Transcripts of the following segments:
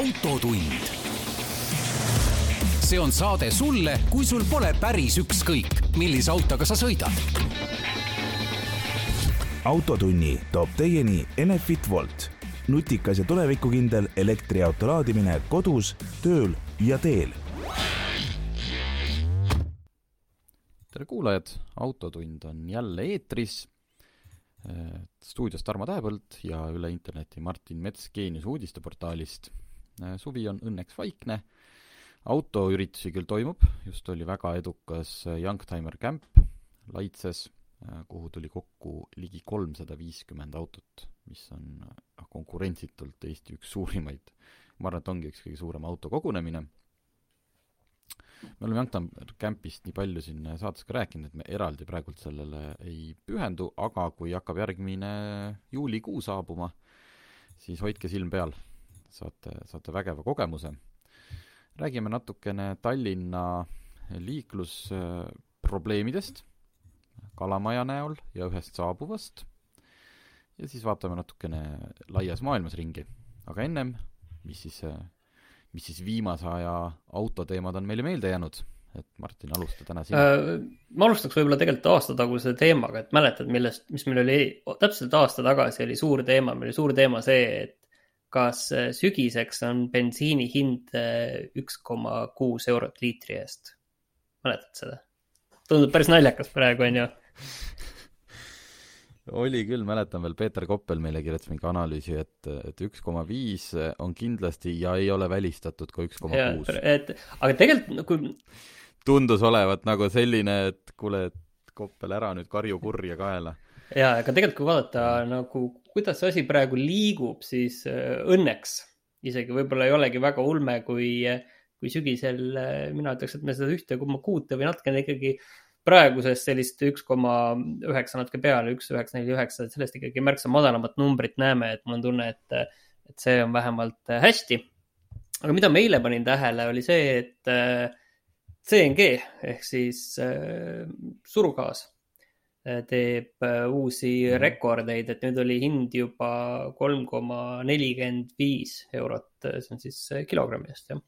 autotund. see on saade sulle, kui sul pole päris ükskõik, millise autoga sa sõidad. autotunni toob teieni Enefit Volt, nutikas ja tulevikukindel elektriauto laadimine kodus, tööl ja teel. tere kuulajad, Autotund on jälle eetris Äh, stuudios Tarmo Tähepõld ja üle interneti Martin Mets Geenius uudisteportaalist. Äh, suvi on õnneks vaikne, autoüritusi küll toimub, just oli väga edukas äh, Youngtimer Camp Laitses, kuhu tuli kokku ligi kolmsada viiskümmend autot, mis on konkurentsitult Eesti üks suurimaid, ma arvan, et ongi üks kõige suurem autokogunemine me oleme Youngtown Campist nii palju siin saates ka rääkinud, et me eraldi praegult sellele ei pühendu, aga kui hakkab järgmine juulikuu saabuma, siis hoidke silm peal, saate, saate vägeva kogemuse. räägime natukene Tallinna liiklusprobleemidest Kalamaja näol ja ühest saabuvast ja siis vaatame natukene laias maailmas ringi. aga ennem, mis siis mis siis viimase aja autoteemad on meile meelde jäänud? et Martin, alusta täna sina äh,. ma alustaks võib-olla tegelikult aastataguse teemaga, et mäletad, millest, mis meil oli täpselt aasta tagasi oli suur teema, meil oli suur teema see, et kas äh, sügiseks on bensiini hind äh, üks koma kuus eurot liitri eest. mäletad seda? tundub päris naljakas praegu, on ju oli küll, mäletan veel, Peeter Koppel meile kirjutas mingi analüüsi, et, et üks koma viis on kindlasti ja ei ole välistatud ka üks koma kuus. et, aga tegelikult kui tundus olevat nagu selline, et kuule, et Koppel, ära nüüd karju kurja kaela. jaa, aga tegelikult, kui vaadata nagu, kuidas see asi praegu liigub, siis äh, õnneks isegi võib-olla ei olegi väga ulme, kui, kui sügisel äh, mina ütleks, et me seda ühte koma kuute või natukene ikkagi praegusest sellist üks koma üheksa natuke peale, üks üheksa neli üheksa, sellest ikkagi märksa madalamat numbrit näeme, et mul on tunne, et, et see on vähemalt hästi. aga mida ma eile panin tähele, oli see, et äh, CNG ehk siis äh, surugaas äh, teeb uusi mhm. rekordeid, et nüüd oli hind juba kolm koma nelikümmend viis eurot, see on siis kilogrammi eest, jah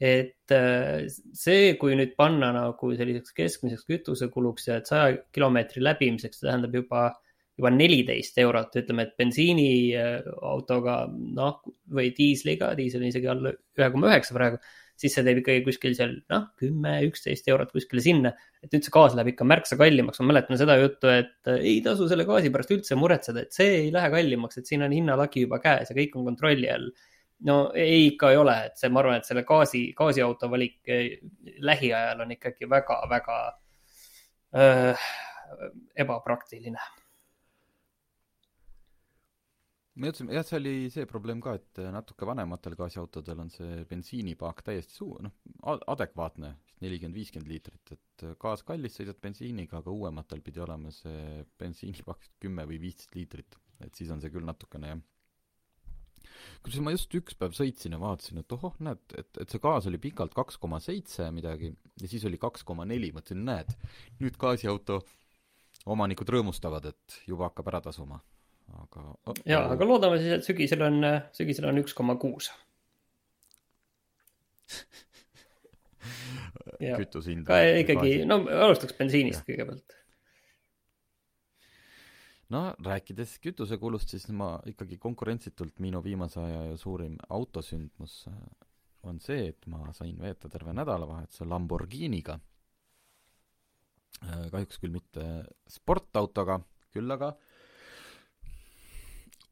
et äh, see, kui nüüd panna nagu selliseks keskmiseks kütusekuluks ja et saja kilomeetri läbimiseks, see tähendab juba, juba neliteist eurot, ütleme, et bensiiniautoga, noh, või diisliga, diisel on isegi alla ühe koma üheksa praegu, siis see teeb ikkagi kuskil seal, noh, kümme, üksteist eurot kuskile sinna. et nüüd see gaas läheb ikka märksa kallimaks, ma mäletan seda juttu, et äh, ei tasu selle gaasi pärast üldse muretseda, et see ei lähe kallimaks, et siin on hinnalagi juba käes ja kõik on kontrolli all no ei, ikka ei ole, et see, ma arvan, et selle gaasi, gaasiauto valik eh, lähiajal on ikkagi väga-väga äh, ebapraktiline. Me jõudsime, jah, see oli see probleem ka, et natuke vanematel gaasiautodel on see bensiinipaak täiesti suu-, noh, adekvaatne, nelikümmend, viiskümmend liitrit, et gaas kallis, sõidad bensiiniga, aga uuematel pidi olema see bensiinipaak kümme või viisteist liitrit. et siis on see küll natukene jah kusjuures ma just üks päev sõitsin ja vaatasin, et ohoh, näed, et, et see gaas oli pikalt kaks koma seitse midagi ja siis oli kaks koma neli, mõtlesin, näed, nüüd gaasiauto omanikud rõõmustavad, et juba hakkab ära tasuma, aga oh, oh., aga loodame siis, et sügisel on, sügisel on üks koma kuus. kütusehind. ka ikkagi, no alustaks bensiinist kõigepealt no rääkides kütusekulust, siis ma ikkagi konkurentsitult minu viimase aja suurim autosündmus äh, on see, et ma sain veeta terve nädalavahetuse Lamborghiniga. Äh, kahjuks küll mitte sportautoga, küll aga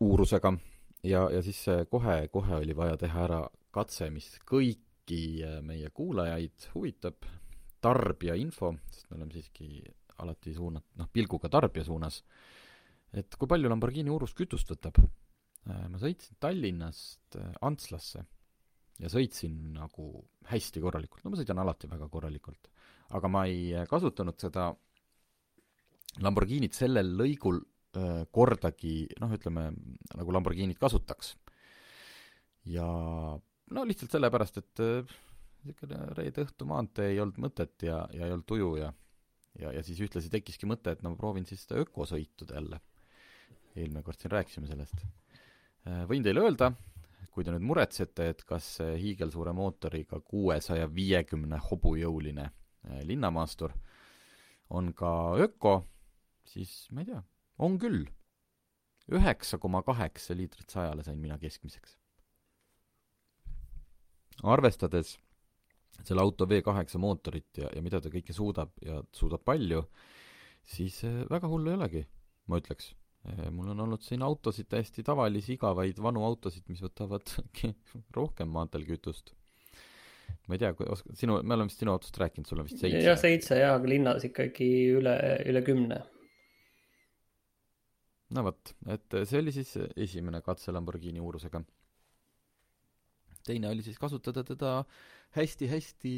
uurusega ja, ja siis kohe-kohe oli vaja teha ära katse, mis kõiki äh, meie kuulajaid huvitab, tarbijainfo, sest me oleme siiski alati suunat-, noh, pilguga tarbija suunas et kui palju Lamborghini Urus kütust võtab. Äh, ma sõitsin Tallinnast äh, Antslasse ja sõitsin nagu hästi korralikult, no ma sõidan alati väga korralikult. aga ma ei kasutanud seda Lamborghinit sellel lõigul kordagi noh, ütleme, nagu Lamborghinit kasutaks. ja no lihtsalt sellepärast, et niisugune äh, reede õhtu maantee ei olnud mõtet ja, ja ei olnud tuju ja ja, ja siis ühtlasi tekkiski mõte, et no ma proovin siis seda ökosõituda jälle eelmine kord siin rääkisime sellest. Äh, võin teile öelda, kui te nüüd muretsete, et kas hiigelsuure mootoriga kuuesaja viiekümne hobujõuline äh, linnamaastur on ka öko, siis ma ei tea, on küll. üheksa koma kaheksa liitrit sajale sain mina keskmiseks. arvestades selle auto V8 mootorit ja, ja mida ta kõike suudab ja suudab palju, siis äh, väga hullu ei olegi, ma ütleks Eh, mul on olnud siin autosid, täiesti tavalisi igavaid vanu autosid, mis võtavad rohkem maanteel kütust. ma ei tea, oska-, sinu, me oleme vist sinu autost rääkinud, sul on vist seitse? jah, seitse jaa, aga linnas ikkagi üle, üle kümne. No vot, et see oli siis esimene katse Lamborghini uurusega. teine oli siis kasutada teda hästi-hästi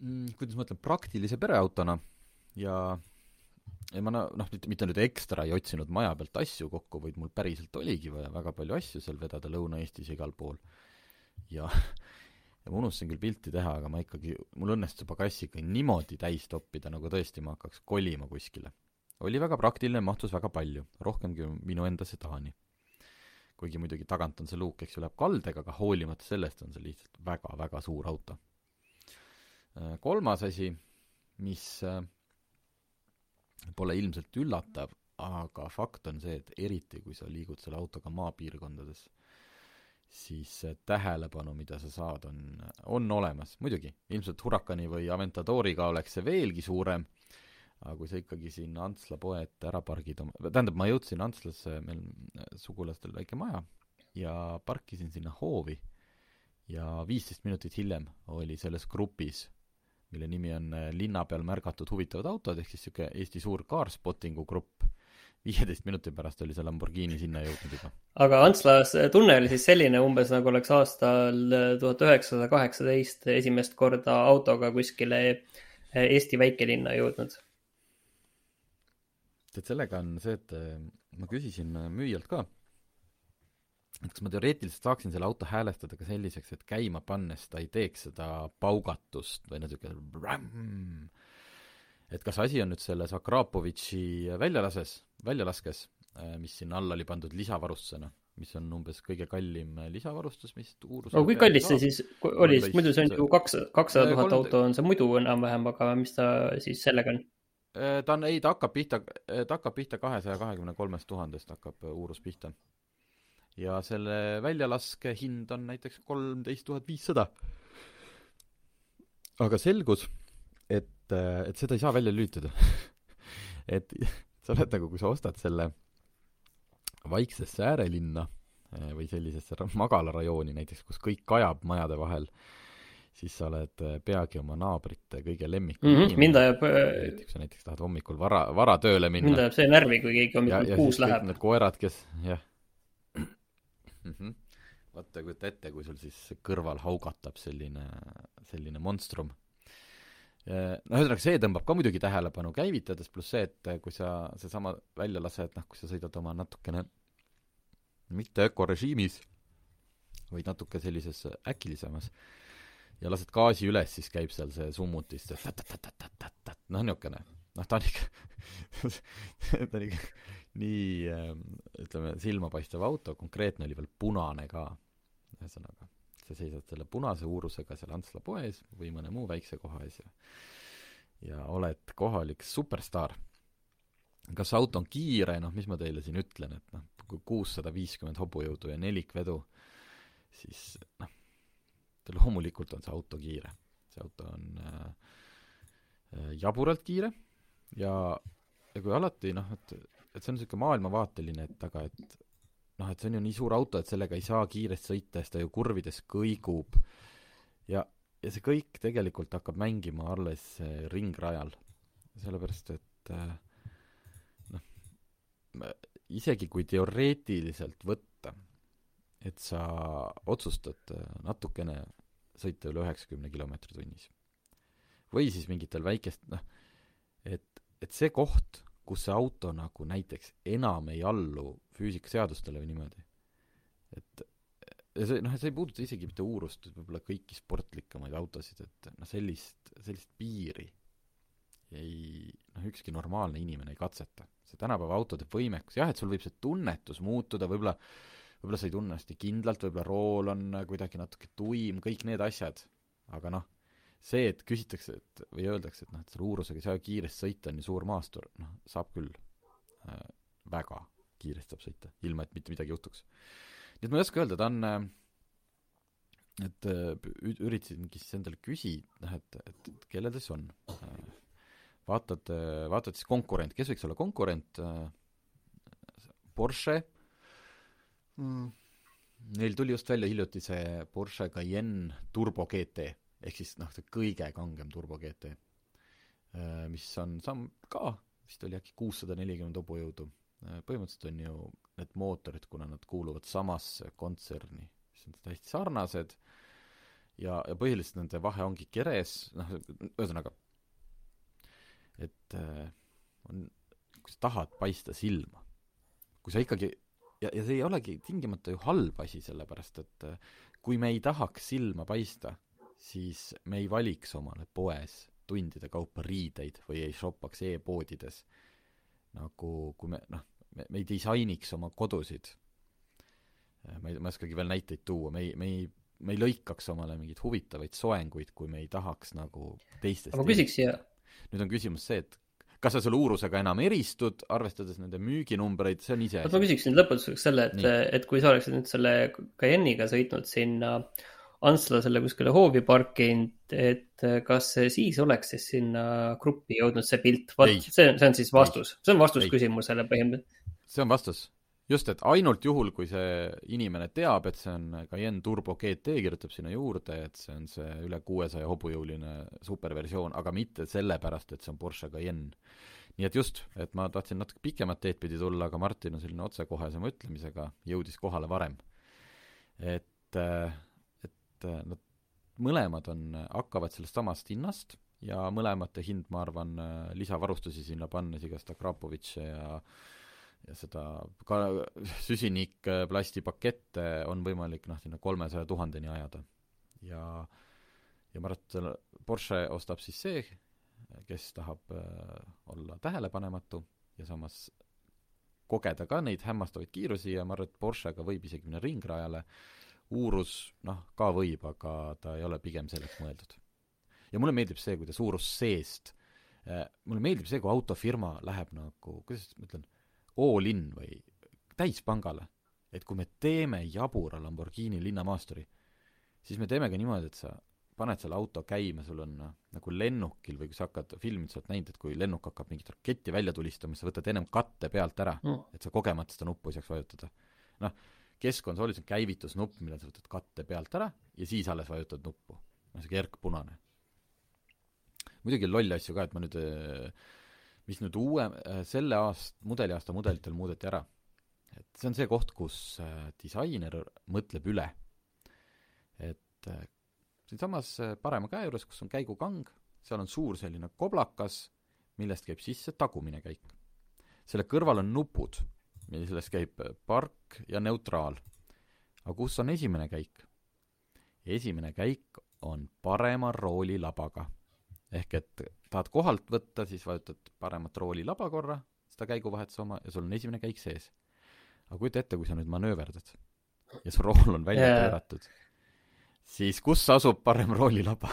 mm, kuidas ma ütlen, praktilise pereautona ja ja ma noh, mitte, mitte nüüd ekstra ei otsinud maja pealt asju kokku, vaid mul päriselt oligi vaja väga palju asju seal vedada Lõuna-Eestis igal pool. ja, ja ma unustasin küll pilti teha, aga ma ikkagi, mul õnnestus pagassi ikka niimoodi täis toppida, nagu tõesti ma hakkaks kolima kuskile. Oli väga praktiline, mahtus väga palju, rohkemgi minu enda sedaani. kuigi muidugi tagant on see luuk, eks ju, läheb kaldega, aga hoolimata sellest on see lihtsalt väga-väga suur auto. kolmas asi, mis äh, pole ilmselt üllatav, aga fakt on see, et eriti kui sa liigud selle autoga maapiirkondades, siis tähelepanu, mida sa saad, on, on olemas. muidugi, ilmselt Huracani või Aventadoriga oleks see veelgi suurem, aga kui sa ikkagi siin Antsla poe ette ära pargid oma, tähendab, ma jõudsin Antslasse, meil sugulastel väike maja, ja parkisin sinna hoovi ja viisteist minutit hiljem oli selles grupis mille nimi on äh, linna peal märgatud huvitavad autod, ehk siis niisugune Eesti suur caarspottingu grupp, viieteist minuti pärast oli see Lamborghini sinna jõudnud juba. aga Antslas tunne oli siis selline umbes, nagu oleks aastal tuhat üheksasada kaheksateist esimest korda autoga kuskile äh, Eesti väikelinna jõudnud? Tead, sellega on see, et äh, ma küsisin müüjalt ka et kas ma teoreetiliselt saaksin selle auto häälestada ka selliseks, et käima pannes ta ei teeks seda paugatust või natuke et kas asi on nüüd selles Akrapovitši väljalases, väljalaskes, äh, mis sinna alla oli pandud lisavarustusena, mis on umbes kõige kallim lisavarustus, mis Uurus aga kui kallis see siis oli, sest muidu see on ju kaks, kakssada tuhat auto on see muidu enam-vähem, aga mis ta siis sellega on? Äh, ta on, ei, ta hakkab pihta, ta hakkab pihta kahesaja kahekümne kolmest tuhandest hakkab Uurus pihta ja selle väljalaske hind on näiteks kolmteist tuhat viissada. aga selgus, et, et seda ei saa välja lülitada et sa oled nagu, kui sa ostad selle vaiksesse äärelinna või sellisesse magalarajooni näiteks, kus kõik kajab majade vahel, siis sa oled eh, peagi oma naabrite kõige lemmikum mm. -hmm, mind ajab eriti kui sa näiteks tahad hommikul vara, vara tööle minna. mind ajab see närvi, kui keegi hommikul kuus läheb. Need koerad, kes, jah, mm. -hmm. vaata, kujuta ette, kui sul siis kõrval haugatab selline, selline monstrum. no ühesõnaga, see tõmbab ka muidugi tähelepanu käivitades, pluss see, et kui sa seesama välja lased, noh, kui sa sõidad oma natukene mitte ökorežiimis, vaid natuke sellises äkilisemas, ja lased gaasi üles, siis käib seal see summutis, see noh, niisugune, noh, ta on ikka ta on ikka nii ähm, ütleme, silmapaistev auto, konkreetne oli veel punane ka, ühesõnaga, sa seisad selle punase uurusega seal Antsla poes või mõne muu väikse koha ees ja ja oled kohalik superstaar. kas auto on kiire, noh, mis ma teile siin ütlen, et noh, kuussada viiskümmend hobujõudu ja nelikvedu, siis noh, loomulikult on see auto kiire. see auto on äh, äh jaburalt kiire ja, ja kui alati noh, et et see on niisugune maailmavaateline, et aga et noh, et see on ju nii suur auto, et sellega ei saa kiiresti sõita siis ta ju kurvides kõigub ja, ja see kõik tegelikult hakkab mängima alles eh, ringrajal. sellepärast, et eh, noh, isegi kui teoreetiliselt võtta, et sa otsustad eh, natukene sõita üle üheksakümne kilomeetri tunnis või siis mingitel väikest, noh, et, et see koht, kus see auto nagu näiteks enam ei allu füüsikaseadustele või niimoodi. et ja see, noh, see ei puuduta isegi mitte uurust, võib-olla kõiki sportlikemaid autosid, et noh, sellist, sellist piiri ei, noh, ükski normaalne inimene ei katseta. see tänapäeva autode võimekus, jah, et sul võib see tunnetus muutuda, võib-olla võib-olla sa ei tunne hästi kindlalt, võib-olla rool on kuidagi natuke tuim, kõik need asjad, aga noh, see, et küsitakse, et või öeldakse, et noh, et selle uurusega ei saa kiiresti sõita, on ju suur maastur, noh, saab küll äh,. väga kiiresti saab sõita, ilma et mitte midagi juhtuks. nii et ma ei oska öelda, ta on äh, et äh, üritasingi siis endale küsida, noh et, et, et kellel ta siis on. Äh, vaatad, äh, vaatad siis konkurent, kes võiks olla konkurent, Porsche mm,, neil tuli just välja hiljuti see Porsche Cayenne Turbo GT, ehk siis noh, see kõige kangem Turbo GT, mis on sam-, ka vist oli äkki kuussada nelikümmend hobujõudu. põhimõtteliselt on ju need mootorid, kuna nad kuuluvad samasse kontserni, mis on täiesti sarnased. Ja, ja põhiliselt nende vahe ongi keres, noh, ühesõnaga, et äh, on, kui sa tahad paista silma, kui sa ikkagi, ja, ja see ei olegi tingimata ju halb asi, sellepärast et äh, kui me ei tahaks silma paista, siis me ei valiks omale poes tundide kaupa riideid või ei shoppaks e-poodides. nagu kui me, noh, me, me ei disainiks oma kodusid. Äh, ma ei, ma ei oskagi veel näiteid tuua, me ei, me ei me ei lõikaks omale mingeid huvitavaid soenguid, kui me ei tahaks nagu teistest ma küsiks siia nüüd on küsimus see, et kas sa selle uurusega enam eristud, arvestades nende müüginumbreid, see on iseasi. ma küsiksin lõpetuseks selle, et, et kui sa oleksid nüüd selle Cayenne'iga sõitnud sinna Antslasele kuskile hoovi parkinud, et kas siis oleks siis sinna gruppi jõudnud see pilt? vot see, see on siis vastus, see on vastus ei. küsimusele põhimõtteliselt. see on vastus just, et ainult juhul, kui see inimene teab, et see on Cayenne Turbo GT, kirjutab sinna juurde, et see on see üle kuuesaja hobujõuline superversioon, aga mitte sellepärast, et see on Porsche Cayenne. nii et just, et ma tahtsin natuke pikemat teed pidi tulla, aga Martin on selline otsekohesema ütlemisega, jõudis kohale varem. et, et nad mõlemad on, hakkavad sellest samast hinnast ja mõlemate hind, ma arvan, lisavarustusi sinna pannes, igast Akrapovitše ja äh, ja seda ka süsinikplastipakette on võimalik noh, sinna kolmesaja tuhandeni ajada. ja, ja ma arvan, et selle Porsche ostab siis see, kes tahab äh, olla tähelepanematu ja samas kogeda ka neid hämmastavaid kiirusi ja ma arvan, et Porschega võib isegi minna ringrajale, Urus noh, ka võib, aga ta ei ole pigem selleks mõeldud. ja mulle meeldib see, kuidas Urus seest äh,, mulle meeldib see, kui autofirma läheb nagu, kuidas ma ütlen, all in või täispangale. et kui me teeme jabura Lamborghini linnamaasturi, siis me teeme ka niimoodi, et sa paned selle auto käima, sul on noh, nagu lennukil või kui sa hakkad filmid, sa oled näinud, et kui lennuk hakkab mingit raketti välja tulistama, siis sa võtad ennem katte pealt ära mm., et sa kogemata seda nuppu ei saaks vajutada. noh, keskkonsoolis on käivitusnupp, mille sa võtad katte pealt ära ja siis alles vajutad nuppu. noh, see kergpunane. muidugi on lolle asju ka, et ma nüüd äh, mis nüüd uue, äh, selle aast-, mudeliaasta mudelitel muudeti ära. et see on see koht, kus äh, disainer mõtleb üle. et äh, siinsamas parema käe juures, kus on käigukang, seal on suur selline koblakas, millest käib sisse tagumine käik. selle kõrval on nupud, millest käib park ja neutraal. aga kus on esimene käik? esimene käik on parema roolilabaga ehk et tahad kohalt võtta, siis vajutad paremat roolilaba korra, seda käiguvahetuse oma, ja sul on esimene käik sees. aga kujuta ette, kui sa nüüd manööverdad ja su rool on välja yeah. pööratud, siis kus asub parem roolilaba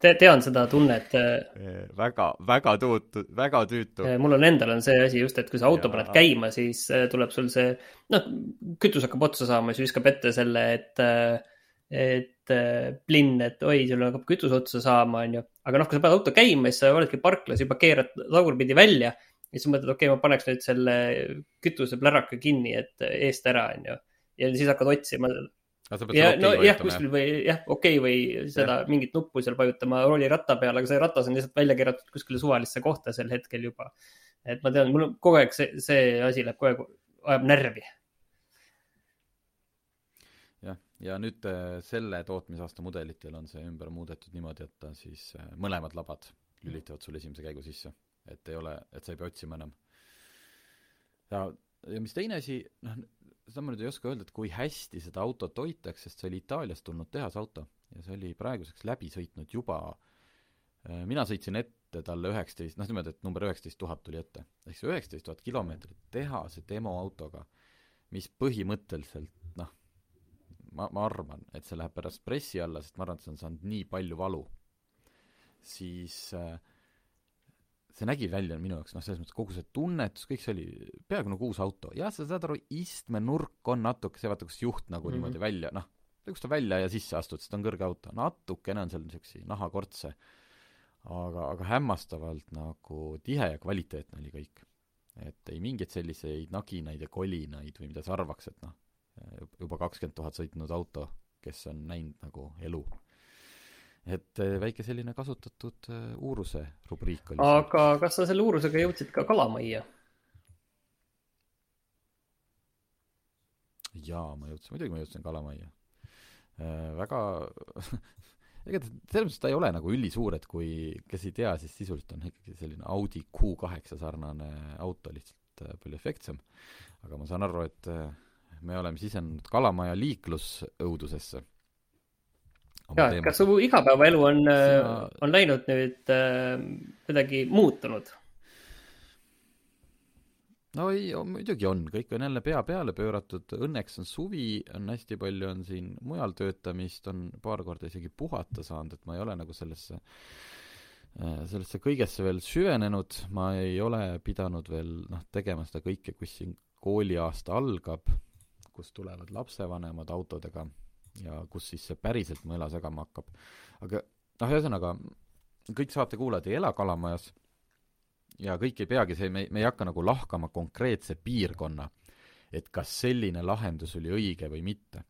Te,? tean seda tunnet äh, väga, väga tüütu, väga tüütu. Äh, mul on endal on see asi just, et kui sa auto ja... paned käima, siis äh, tuleb sul see, noh, kütus hakkab otsa saama, siis viskab ette selle, et et plinn, et oi, sul hakkab kütus otsa saama, onju aga noh, kui sa paned auto käima, siis sa oledki parklas, juba keerad tagurpidi välja ja siis mõtled, okei okay,, ma paneks nüüd selle kütusepläraka kinni, et eest ära, onju. ja siis hakkad otsima. ja no jah, kuskil või jah, okei okay, või seda ja. mingit nuppu seal vajutama rooliratta peal, aga see ratas on lihtsalt välja keeratud kuskile suvalisse kohta sel hetkel juba. et ma tean, mul kogu aeg see, see asi läheb kogu aeg, ajab närvi ja nüüd äh, selle tootmisaasta mudelitel on see ümber muudetud niimoodi, et ta siis äh, mõlemad labad lülitavad sul esimese käigu sisse, et ei ole, et sa ei pea otsima enam. ja, ja mis teine asi, noh, seda ma nüüd ei oska öelda, et kui hästi seda autot hoitakse, sest see oli Itaaliast tulnud tehasauto ja see oli praeguseks läbi sõitnud juba äh, mina sõitsin ette talle üheksateist, noh niimoodi, et number üheksateist tuhat tuli ette. ehk see üheksateist tuhat kilomeetrit tehase demoautoga, mis põhimõtteliselt ma, ma arvan, et see läheb pärast pressi alla, sest ma arvan, et see on saanud nii palju valu, siis äh, see nägi välja minu jaoks, noh, selles mõttes kogu see tunnetus, kõik see oli peaaegu nagu uus auto. jah, sa saad aru, istmenurk on natuke see, vaata, kus juht nagu mm -hmm. niimoodi välja, noh, kust ta välja ja sisse astud, sest ta on kõrge auto, natukene on seal niisuguseid nahakortse, aga, aga hämmastavalt nagu tihe ja kvaliteetne oli kõik. et ei mingeid selliseid naginaid ja kolinaid või mida sa arvaks, et noh, juba kakskümmend tuhat sõitnud auto, kes on näinud nagu elu et äh, väike selline kasutatud äh, uuruse rubriik oli. aga see. kas sa selle uurusega jõudsid ka kalamajja? jaa, ma jõudsin, muidugi ma jõudsin kalamajja äh,. väga ega ta, selles mõttes ta ei ole nagu ülisuur, et kui, kes ei tea, siis sisuliselt on ikkagi selline Audi Q8 sarnane auto, lihtsalt palju efektsem. aga ma saan aru, et äh, me oleme sisenenud Kalamaja liiklusõudusesse ja, et kas su igapäevaelu on Sina..., äh, on läinud nüüd äh, kuidagi muutunud? no ei, muidugi on, kõik on jälle pea peale pööratud, õnneks on suvi, on hästi palju, on siin mujal töötamist, on paar korda isegi puhata saanud, et ma ei ole nagu sellesse, äh, sellesse kõigesse veel süvenenud, ma ei ole pidanud veel noh, tegema seda kõike, kus siin kooliaasta algab, kus tulevad lapsevanemad autodega ja kus siis see päriselt mu ela segama hakkab. aga noh, ühesõnaga, kõik saatekuulajad ei ela Kalamajas ja kõik ei peagi see, me, me ei hakka nagu lahkama konkreetse piirkonna, et kas selline lahendus oli õige või mitte.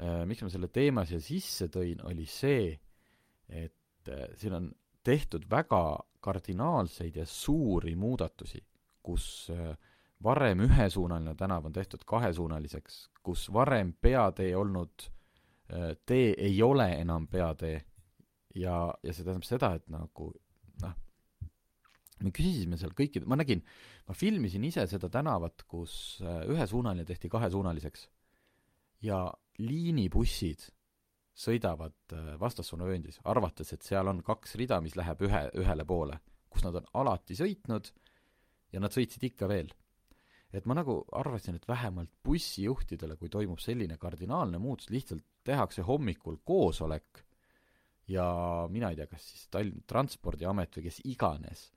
Äh, miks ma selle teema siia sisse tõin, oli see, et äh, siin on tehtud väga kardinaalseid ja suuri muudatusi, kus äh, varem ühesuunaline tänav on tehtud kahesuunaliseks, kus varem peatee olnud äh, tee ei ole enam peatee. Ja, ja see tähendab seda, et nagu noh, me küsisime seal kõikide, ma nägin, ma filmisin ise seda tänavat, kus äh, ühesuunaline tehti kahesuunaliseks. Ja liinibussid sõidavad äh, vastassuunavööndis, arvates, et seal on kaks rida, mis läheb ühe, ühele poole, kus nad on alati sõitnud ja nad sõitsid ikka veel et ma nagu arvasin, et vähemalt bussijuhtidele, kui toimub selline kardinaalne muutus, lihtsalt tehakse hommikul koosolek ja mina ei tea, kas siis Tallinna Transpordiamet või kes iganes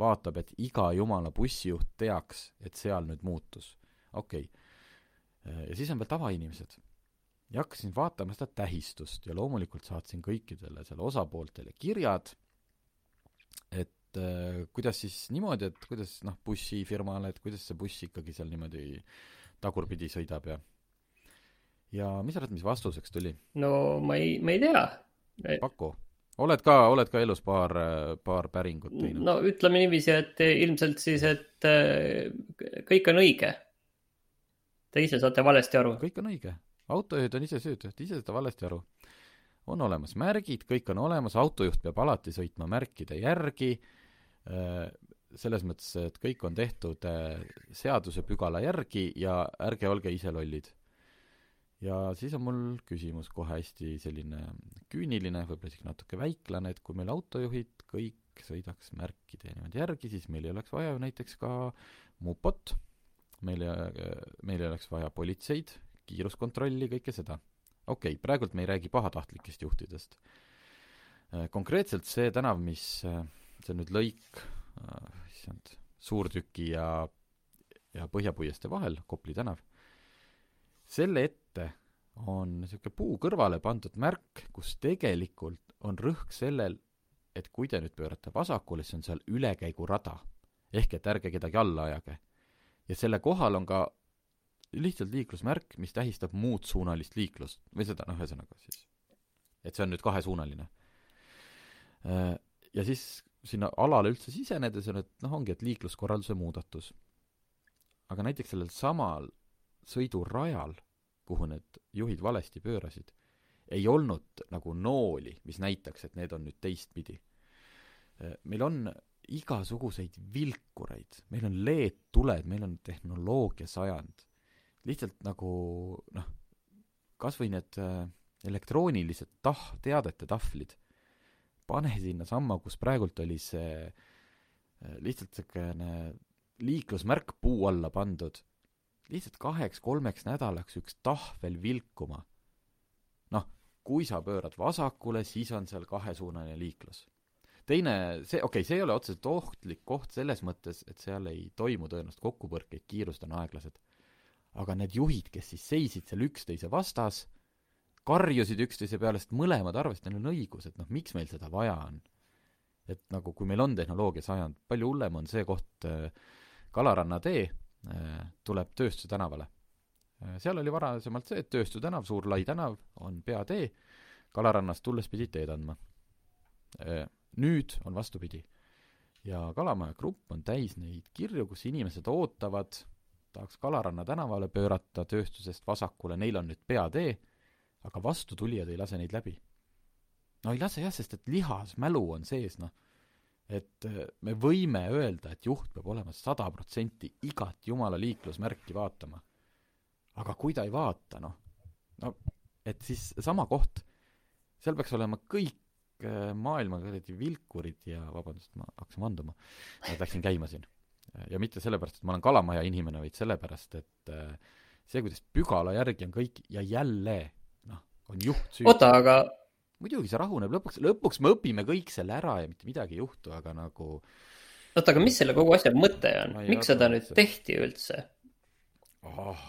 vaatab, et iga jumala bussijuht teaks, et seal nüüd muutus. okei okay.. ja siis on veel tavainimesed. ja hakkasin vaatama seda tähistust ja loomulikult saatsin kõikidele seal osapooltele kirjad, et äh, kuidas siis niimoodi, et kuidas noh, bussifirmale, et kuidas see buss ikkagi seal niimoodi tagurpidi sõidab ja ja mis sa arvad, mis vastuseks tuli? no ma ei, ma ei tea. paku. oled ka, oled ka elus paar, paar päringut teinud? no ütleme niiviisi, et ilmselt siis, et äh, kõik on õige. Te ise saate valesti aru. kõik on õige. autojuhid on ise süüdi, te ise saate valesti aru. on olemas märgid, kõik on olemas, autojuht peab alati sõitma märkide järgi selles mõttes, et kõik on tehtud äh, seadusepügala järgi ja ärge olge ise lollid. ja siis on mul küsimus kohe hästi selline küüniline, võib-olla isegi natuke väiklane, et kui meil autojuhid kõik sõidaks märkide niimoodi järgi, siis meil ei oleks vaja ju näiteks ka mupot, meil ei, meil ei oleks vaja politseid, kiiruskontrolli, kõike seda. okei okay,, praegult me ei räägi pahatahtlikest juhtidest. Äh, konkreetselt see tänav, mis see on nüüd lõik äh,, issand, Suurtüki ja, ja Põhjapuiestee vahel, Kopli tänav. selle ette on niisugune puu kõrvale pandud märk, kus tegelikult on rõhk sellel, et kui te nüüd pöörate vasakule, siis on seal ülekäigurada. ehk et ärge kedagi alla ajage. ja selle kohal on ka lihtsalt liiklusmärk, mis tähistab muud suunalist liiklust või seda, noh, ühesõnaga siis, et see on nüüd kahesuunaline. Äh, ja siis sinna alale üldse sisenedes on, et noh, ongi, et liikluskorralduse muudatus. aga näiteks sellel samal sõidurajal, kuhu need juhid valesti pöörasid, ei olnud nagu nooli, mis näitaks, et need on nüüd teistpidi. meil on igasuguseid vilkureid, meil on LED-tuled, meil on tehnoloogiasajand. lihtsalt nagu noh, kas või need äh, elektroonilised tah-, teadete tahvlid pane sinnasamma, kus praegult oli see äh, lihtsalt niisugune liiklusmärk puu alla pandud. lihtsalt kaheks-kolmeks nädalaks üks tahvel vilkuma. noh, kui sa pöörad vasakule, siis on seal kahesuunaline liiklus. teine, see, okei okay,, see ei ole otseselt ohtlik koht selles mõttes, et seal ei toimu tõenäoliselt kokkupõrkeid, kiirused on aeglased. aga need juhid, kes siis seisid seal üksteise vastas, karjusid üksteise peale, sest mõlemad arvasid, et neil on õigus, et noh, miks meil seda vaja on. et nagu, kui meil on tehnoloogia sajand, palju hullem on see koht äh, Kalaranna tee äh, tuleb Tööstuse tänavale. Äh, seal oli varasemalt see, et Tööstuse tänav, suur lai tänav, on peatee, Kalarannast tulles pidid teed andma. Äh, nüüd on vastupidi. ja Kalamaja grupp on täis neid kirju, kus inimesed ootavad, tahaks Kalaranna tänavale pöörata tööstusest vasakule, neil on nüüd peatee, aga vastutulijad ei lase neid läbi. no ei lase jah, sest et lihas mälu on sees, noh et äh, me võime öelda, et juht peab olema sada protsenti igat jumala liiklusmärki vaatama. aga kui ta ei vaata, noh, no et siis sama koht, seal peaks olema kõik äh, maailma kuradi vilkurid ja vabandust, ma hakkasin vanduma, läksin käima siin. ja mitte sellepärast, et ma olen kalamaja inimene, vaid sellepärast, et äh, see, kuidas pügala järgi on kõik ja jälle, on juht süüdi. oota, aga muidugi see rahuneb, lõpuks, lõpuks me õpime kõik selle ära ja mitte midagi ei juhtu, aga nagu oota, aga mis selle kogu asja mõte on? miks seda nüüd tehti üldse oh,?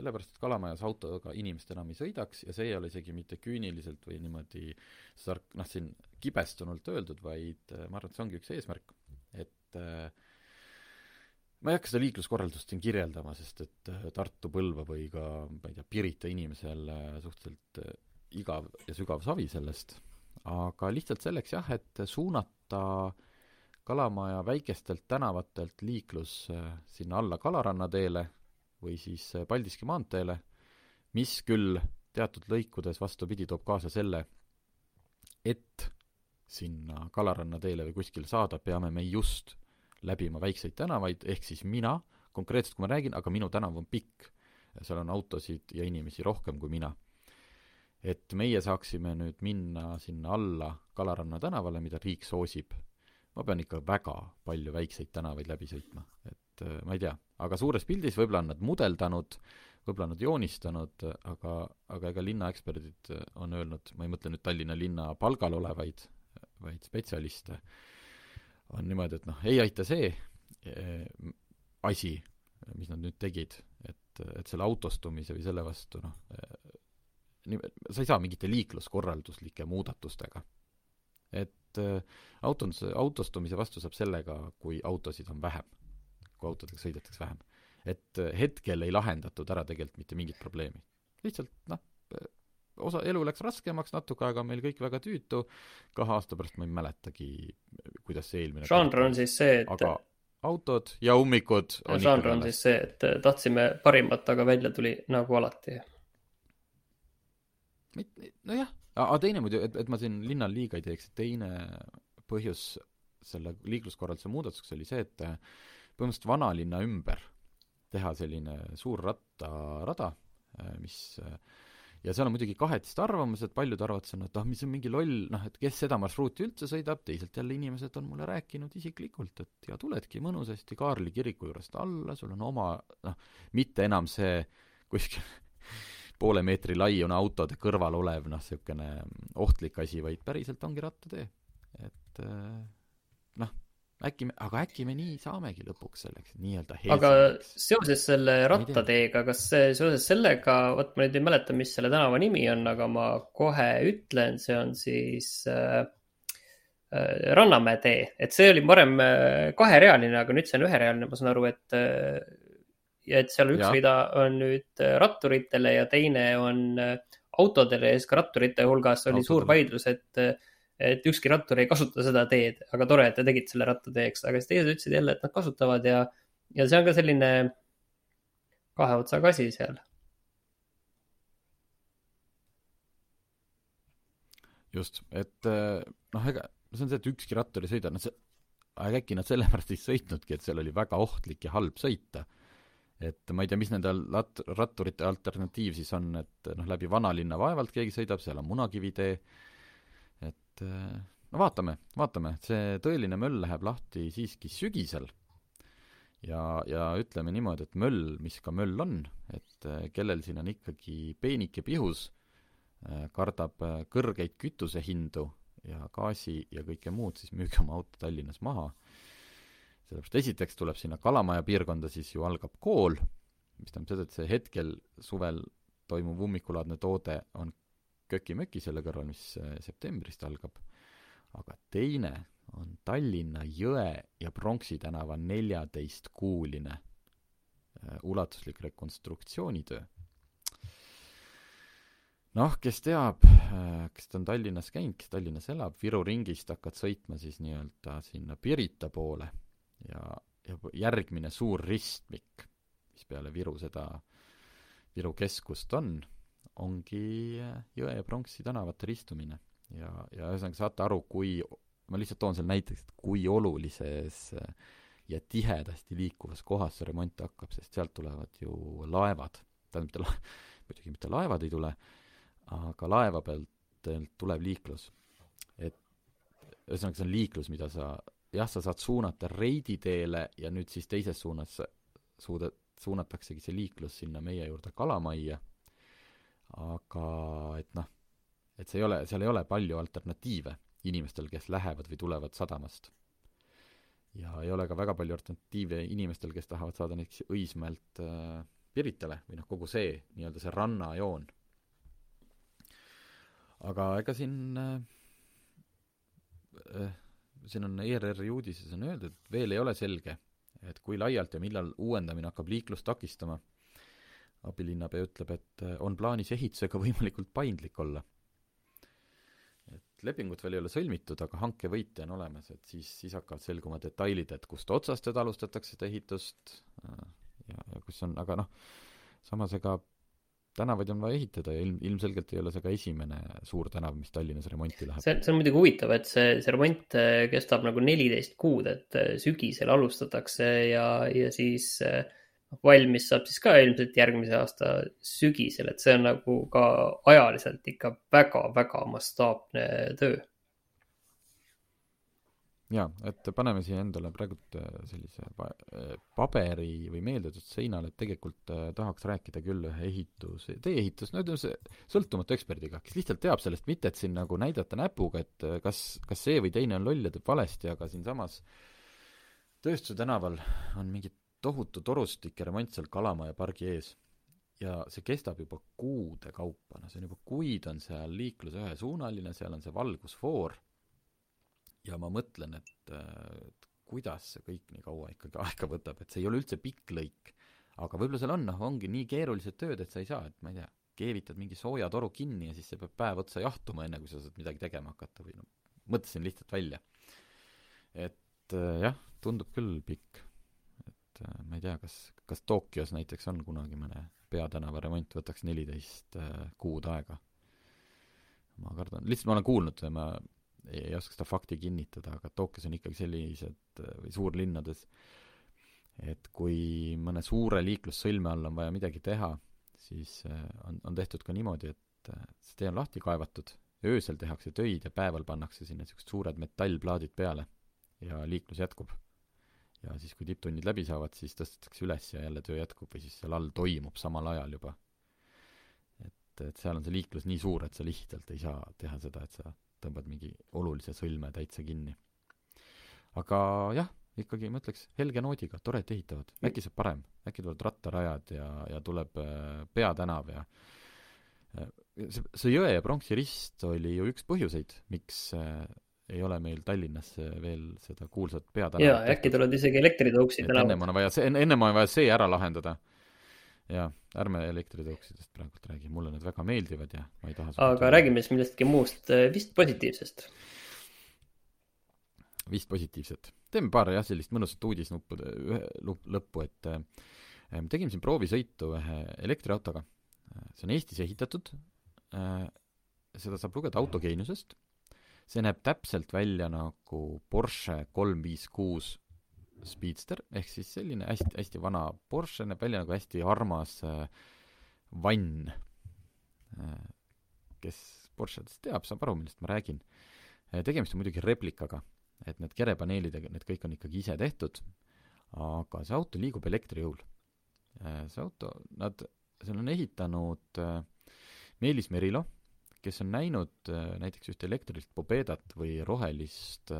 sellepärast, et Kalamajas autoga inimesed enam ei sõidaks ja see ei ole isegi mitte küüniliselt või niimoodi sark-, noh, siin kibestunult öeldud, vaid äh, ma arvan, et see ongi üks eesmärk, et äh, ma ei hakka seda liikluskorraldust siin kirjeldama, sest et äh, Tartu, Põlva või ka, ma ei tea, Pirita inimesel suhteliselt igav ja sügav savi sellest, aga lihtsalt selleks jah, et suunata Kalamaja väikestelt tänavatelt liiklus äh, sinna alla Kalaranna teele või siis äh, Paldiski maanteele, mis küll teatud lõikudes vastupidi, toob kaasa selle, et sinna Kalaranna teele või kuskile saada, peame me just läbima väikseid tänavaid, ehk siis mina, konkreetselt kui ma räägin, aga minu tänav on pikk, seal on autosid ja inimesi rohkem kui mina. Et meie saaksime nüüd minna sinna alla Kalaranna tänavale, mida riik soosib, ma pean ikka väga palju väikseid tänavaid läbi sõitma, et äh, ma ei tea, aga suures pildis võib-olla on nad mudeldanud, võib-olla nad joonistanud, aga, aga ega linnaeksperdid on öelnud, ma ei mõtle nüüd Tallinna linna palgal olevaid, vaid spetsialiste, on niimoodi, et noh, ei aita see eh, asi, mis nad nüüd tegid, et, et selle autostumise või selle vastu noh, sa ei saa mingite liikluskorralduslike muudatustega. et äh, autos, autostumise vastu saab sellega, kui autosid on vähem, kui autodega sõidetakse vähem. et hetkel ei lahendatud ära tegelikult mitte mingit probleemi. lihtsalt noh, osa, elu läks raskemaks natuke, aga meil kõik väga tüütu, kahe aasta pärast ma ei mäletagi, kuidas see eelmine žanr on siis see, et aga autod ja ummikud on žanr on siis see, et tahtsime parimat, aga välja tuli nagu alati. Nojah, aga teine muidu, et, et ma siin linnal liiga ei teeks, teine põhjus selle liikluskorralduse muudatuseks oli see, et põhimõtteliselt vanalinna ümber teha selline suur rattarada, mis ja seal on muidugi kahetised arvamused, paljud arvavad seda, et ah, mis on mingi loll, noh, et kes seda marsruuti üldse sõidab, teisalt jälle inimesed on mulle rääkinud isiklikult, et ja tuledki mõnusasti Kaarli kiriku juurest alla, sul on oma noh, mitte enam see kuskil poole meetri laiune autode kõrval olev noh, niisugune ohtlik asi, vaid päriselt ongi rattatee. et äh, noh, äkki aga äkki me nii saamegi lõpuks selleks nii-öelda aga seoses selle rattateega, kas seoses sellega, vot ma nüüd ei mäleta, mis selle tänava nimi on, aga ma kohe ütlen, see on siis äh, äh Rannamäe tee, et see oli varem äh, kaherealine, aga nüüd see on üherealine, ma saan aru, et äh, ja et seal üks ja. rida on nüüd äh, ratturitele ja teine on äh, autodele ja siis ka ratturite hulgas oli autodele. suur vaidlus, et, et ükski rattur ei kasuta seda teed, aga tore, et te tegite selle rattateeks, aga siis teised ütlesid jälle, et nad kasutavad ja, ja see on ka selline kahe otsaga asi seal. just, et noh, ega see on see, et ükski rattur ei sõida, noh see, aga äkki nad sellepärast ei sõitnudki, et seal oli väga ohtlik ja halb sõita et ma ei tea, mis nende lat-, ratturite alternatiiv siis on, et noh, läbi vanalinna vaevalt keegi sõidab, seal on Munakivitee, et no vaatame, vaatame, see tõeline möll läheb lahti siiski sügisel. ja, ja ütleme niimoodi, et möll, mis ka möll on, et äh, kellel siin on ikkagi peenike pihus, äh, kardab äh, kõrgeid kütusehindu ja gaasi ja kõike muud, siis müüge oma auto Tallinnas maha. sellepärast esiteks tuleb sinna Kalamaja piirkonda, siis ju algab kool, mis tähendab seda, et see hetkel suvel toimuv ummikulaadne toode on köki-möki selle kõrval, mis septembrist algab, aga teine on Tallinna Jõe ja Pronksi tänava neljateistkuuline äh, ulatuslik rekonstruktsioonitöö. noh, kes teab, äh, kes ta on Tallinnas käinud, kes Tallinnas elab, Viru ringist hakkad sõitma siis nii-öelda sinna Pirita poole ja, ja järgmine suur ristmik, mis peale Viru seda, Viru keskust on, ongi Jõe ja Pronksi tänavate ristumine. ja, ja ühesõnaga saate aru, kui ma lihtsalt toon selle näiteks, et kui olulises ja tihedasti liikuvas kohas see remont hakkab, sest sealt tulevad ju laevad, tähendab, mitte la-, muidugi mitte laevad ei tule, aga laeva pealt tuleb liiklus. et ühesõnaga, see on liiklus, mida sa, jah, sa saad suunata reiditeele ja nüüd siis teises suunas suuda-, suunataksegi see liiklus sinna meie juurde Kalamajja, aga et noh, et see ei ole, seal ei ole palju alternatiive inimestel, kes lähevad või tulevad sadamast. ja ei ole ka väga palju alternatiive inimestel, kes tahavad saada näiteks Õismäelt äh, Piritale või noh, kogu see nii-öelda see rannajoon. aga ega siin äh, äh, siin on ERR-i uudises on öeldud, et veel ei ole selge, et kui laialt ja millal uuendamine hakkab liiklust takistama. Abilinnapea ütleb, et äh, on plaanis ehitusega võimalikult paindlik olla et lepingut veel ei ole sõlmitud, aga hanke võitja on olemas, et siis, siis hakkavad selguma detailid, et kust otsast nüüd alustatakse seda ehitust äh, ja, ja kus on, aga noh, samas ega tänavaid on vaja ehitada ja ilm, ilmselgelt ei ole see ka esimene suur tänav, mis Tallinnas remonti läheb. see, see on muidugi huvitav, et see, see remont äh, kestab nagu neliteist kuud, et äh, sügisel alustatakse ja, ja siis äh, valmis saab siis ka ilmselt järgmise aasta sügisel, et see on nagu ka ajaliselt ikka väga-väga mastaapne töö. jaa, et paneme siia endale praegult äh, sellise äh, paberi või meeldetud seinale, et tegelikult äh, tahaks rääkida küll ühe ehitus, tee-ehitus, no ütleme see sõltumatu eksperdiga, kes lihtsalt teab sellest, mitte et siin nagu näidata näpuga, et kas, kas see või teine on loll ja teeb valesti, aga siinsamas Tööstuse tänaval on mingid tohutu torustike remont seal Kalamaja pargi ees. ja see kestab juba kuude kaupa, no see on juba kuid on seal liiklus ühesuunaline, seal on see valgusfoor ja ma mõtlen, et, et kuidas see kõik nii kaua ikkagi aega võtab, et see ei ole üldse pikk lõik. aga võib-olla seal on, noh, ongi nii keerulised tööd, et sa ei saa, et ma ei tea, keevitad mingi soojatoru kinni ja siis see peab päev otsa jahtuma, enne kui sa saad midagi tegema hakata või noh, mõtlesin lihtsalt välja. et jah, tundub küll pikk et äh, ma ei tea, kas, kas Tokyos näiteks on kunagi mõne peatänava remont võtaks neliteist äh, kuud aega. ma kardan, lihtsalt ma olen kuulnud, ma ei, oska seda fakti kinnitada, aga Tokyos on ikkagi sellised äh, või suurlinnades, et kui mõne suure liiklussõlme all on vaja midagi teha, siis on, on tehtud ka niimoodi, et see tee on lahti kaevatud, öösel tehakse töid ja päeval pannakse sinna niisugused suured metallplaadid peale ja liiklus jätkub ja siis, kui tipptunnid läbi saavad, siis tõstetakse üles ja jälle töö jätkub või siis seal all toimub samal ajal juba. et, et seal on see liiklus nii suur, et sa lihtsalt ei saa teha seda, et sa tõmbad mingi olulise sõlme täitsa kinni. aga jah, ikkagi ma ütleks helge noodiga, tore, et ehitavad, äkki saab parem, äkki tulevad rattarajad ja, ja tuleb äh, peatänav ja äh, see, see Jõe ja Pronksi rist oli ju üks põhjuseid, miks äh, ei ole meil Tallinnas veel seda kuulsat peatänavat jaa, äkki tulevad isegi elektritõuksi tänavad. ennem on vaja see, ennem on vaja see ära lahendada. jaa, ärme elektritõuksidest praegult räägi, mulle need väga meeldivad ja ma ei taha aga räägime siis millestki muust, vist positiivsest. vist positiivset. teeme paar jah, sellist mõnusat uudisnuppude, ühe lõppu, et äh, me tegime siin proovisõitu ühe elektriautoga. see on Eestis ehitatud äh,, seda saab lugeda autogeeniusest see näeb täpselt välja nagu Porsche kolm viis kuus Speedster, ehk siis selline hästi, hästi vana Porsche, näeb välja nagu hästi armas äh, vann äh,. kes Porschedest teab, saab aru, millest ma räägin äh,. tegemist on muidugi replikaga, et need kerepaneelid ja need kõik on ikkagi ise tehtud, aga see auto liigub elektri jõul. see auto, nad, selle on ehitanud Meelis Merilo, kes on näinud näiteks ühte elektrilist Pobedat või rohelist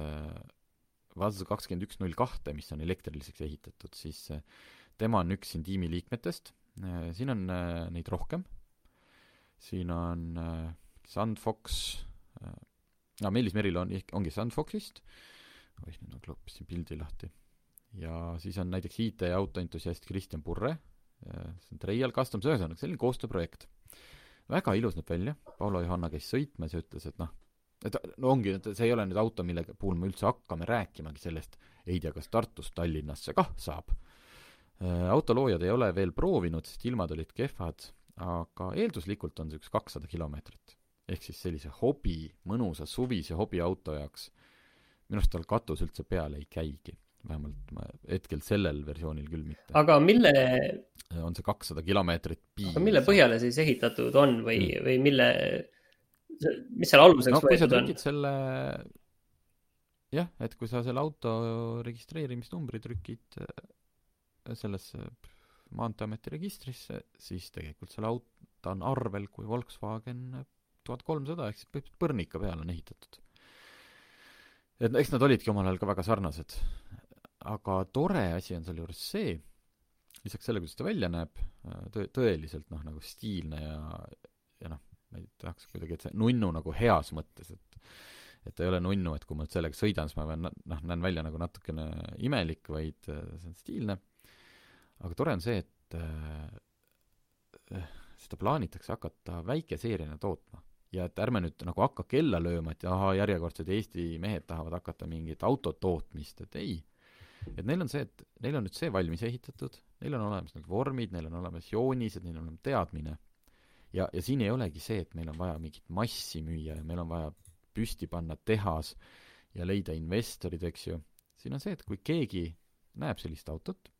Vaz kakskümmend üks null kahte, mis on elektriliseks ehitatud, siis tema on üks siin tiimi liikmetest, siin on neid rohkem, siin on Sandfox, no Meelis Merilo on, ongi Sandfoxist, oih, nüüd ma kloppisin pildi lahti. ja siis on näiteks IT- ja autoentusiast Kristjan Purre, see on Treial Customs, ühesõnaga selline koostööprojekt. Väga ilus näeb välja, Paulo Johanna käis sõitmas ja ütles, et noh, et no ongi, et see ei ole nüüd auto, mille puhul me üldse hakkame rääkimagi sellest, ei tea, kas Tartust Tallinnasse kah saab. autoloojad ei ole veel proovinud, sest ilmad olid kehvad, aga eelduslikult on see üks kakssada kilomeetrit ehk siis sellise hobi, mõnusa suvise hobiauto jaoks minu arust tal katus üldse peale ei käigi. Vähemalt ma hetkel sellel versioonil küll mitte. aga mille on see kakssada kilomeetrit piisab. aga mille põhjale siis ehitatud on või mm., või mille, mis seal aluseks no, võetud on? selle, jah, et kui sa selle auto registreerimisnumbri trükid äh, sellesse Maanteeameti registrisse, siis tegelikult selle auto on arvel kui Volkswagen tuhat kolmsada ehk siis põrnika peale on ehitatud. et eks nad olidki omal ajal ka väga sarnased. Aga tore asi on sealjuures see, lisaks sellele, kuidas ta välja näeb, tõ-, tõeliselt noh, nagu stiilne ja, ja noh, ma ei tahaks kuidagi, et see nunnu nagu heas mõttes, et et ta ei ole nunnu, et kui ma nüüd sellega sõidan, siis ma pean noh, näen välja nagu natukene imelik, vaid see on stiilne. aga tore on see, et äh, seda plaanitakse hakata väikeseeriana tootma ja et ärme nüüd nagu hakka kella lööma, et ahah, järjekordsed Eesti mehed tahavad hakata mingit autotootmist, et ei. Et neil on see, et neil on nüüd see valmis ehitatud, neil on olemas need vormid, neil on olemas joonised, neil on teadmine. ja, ja siin ei olegi see, et meil on vaja mingit massi müüa ja meil on vaja püsti panna tehas ja leida investorid, eks ju. siin on see, et kui keegi näeb sellist autot,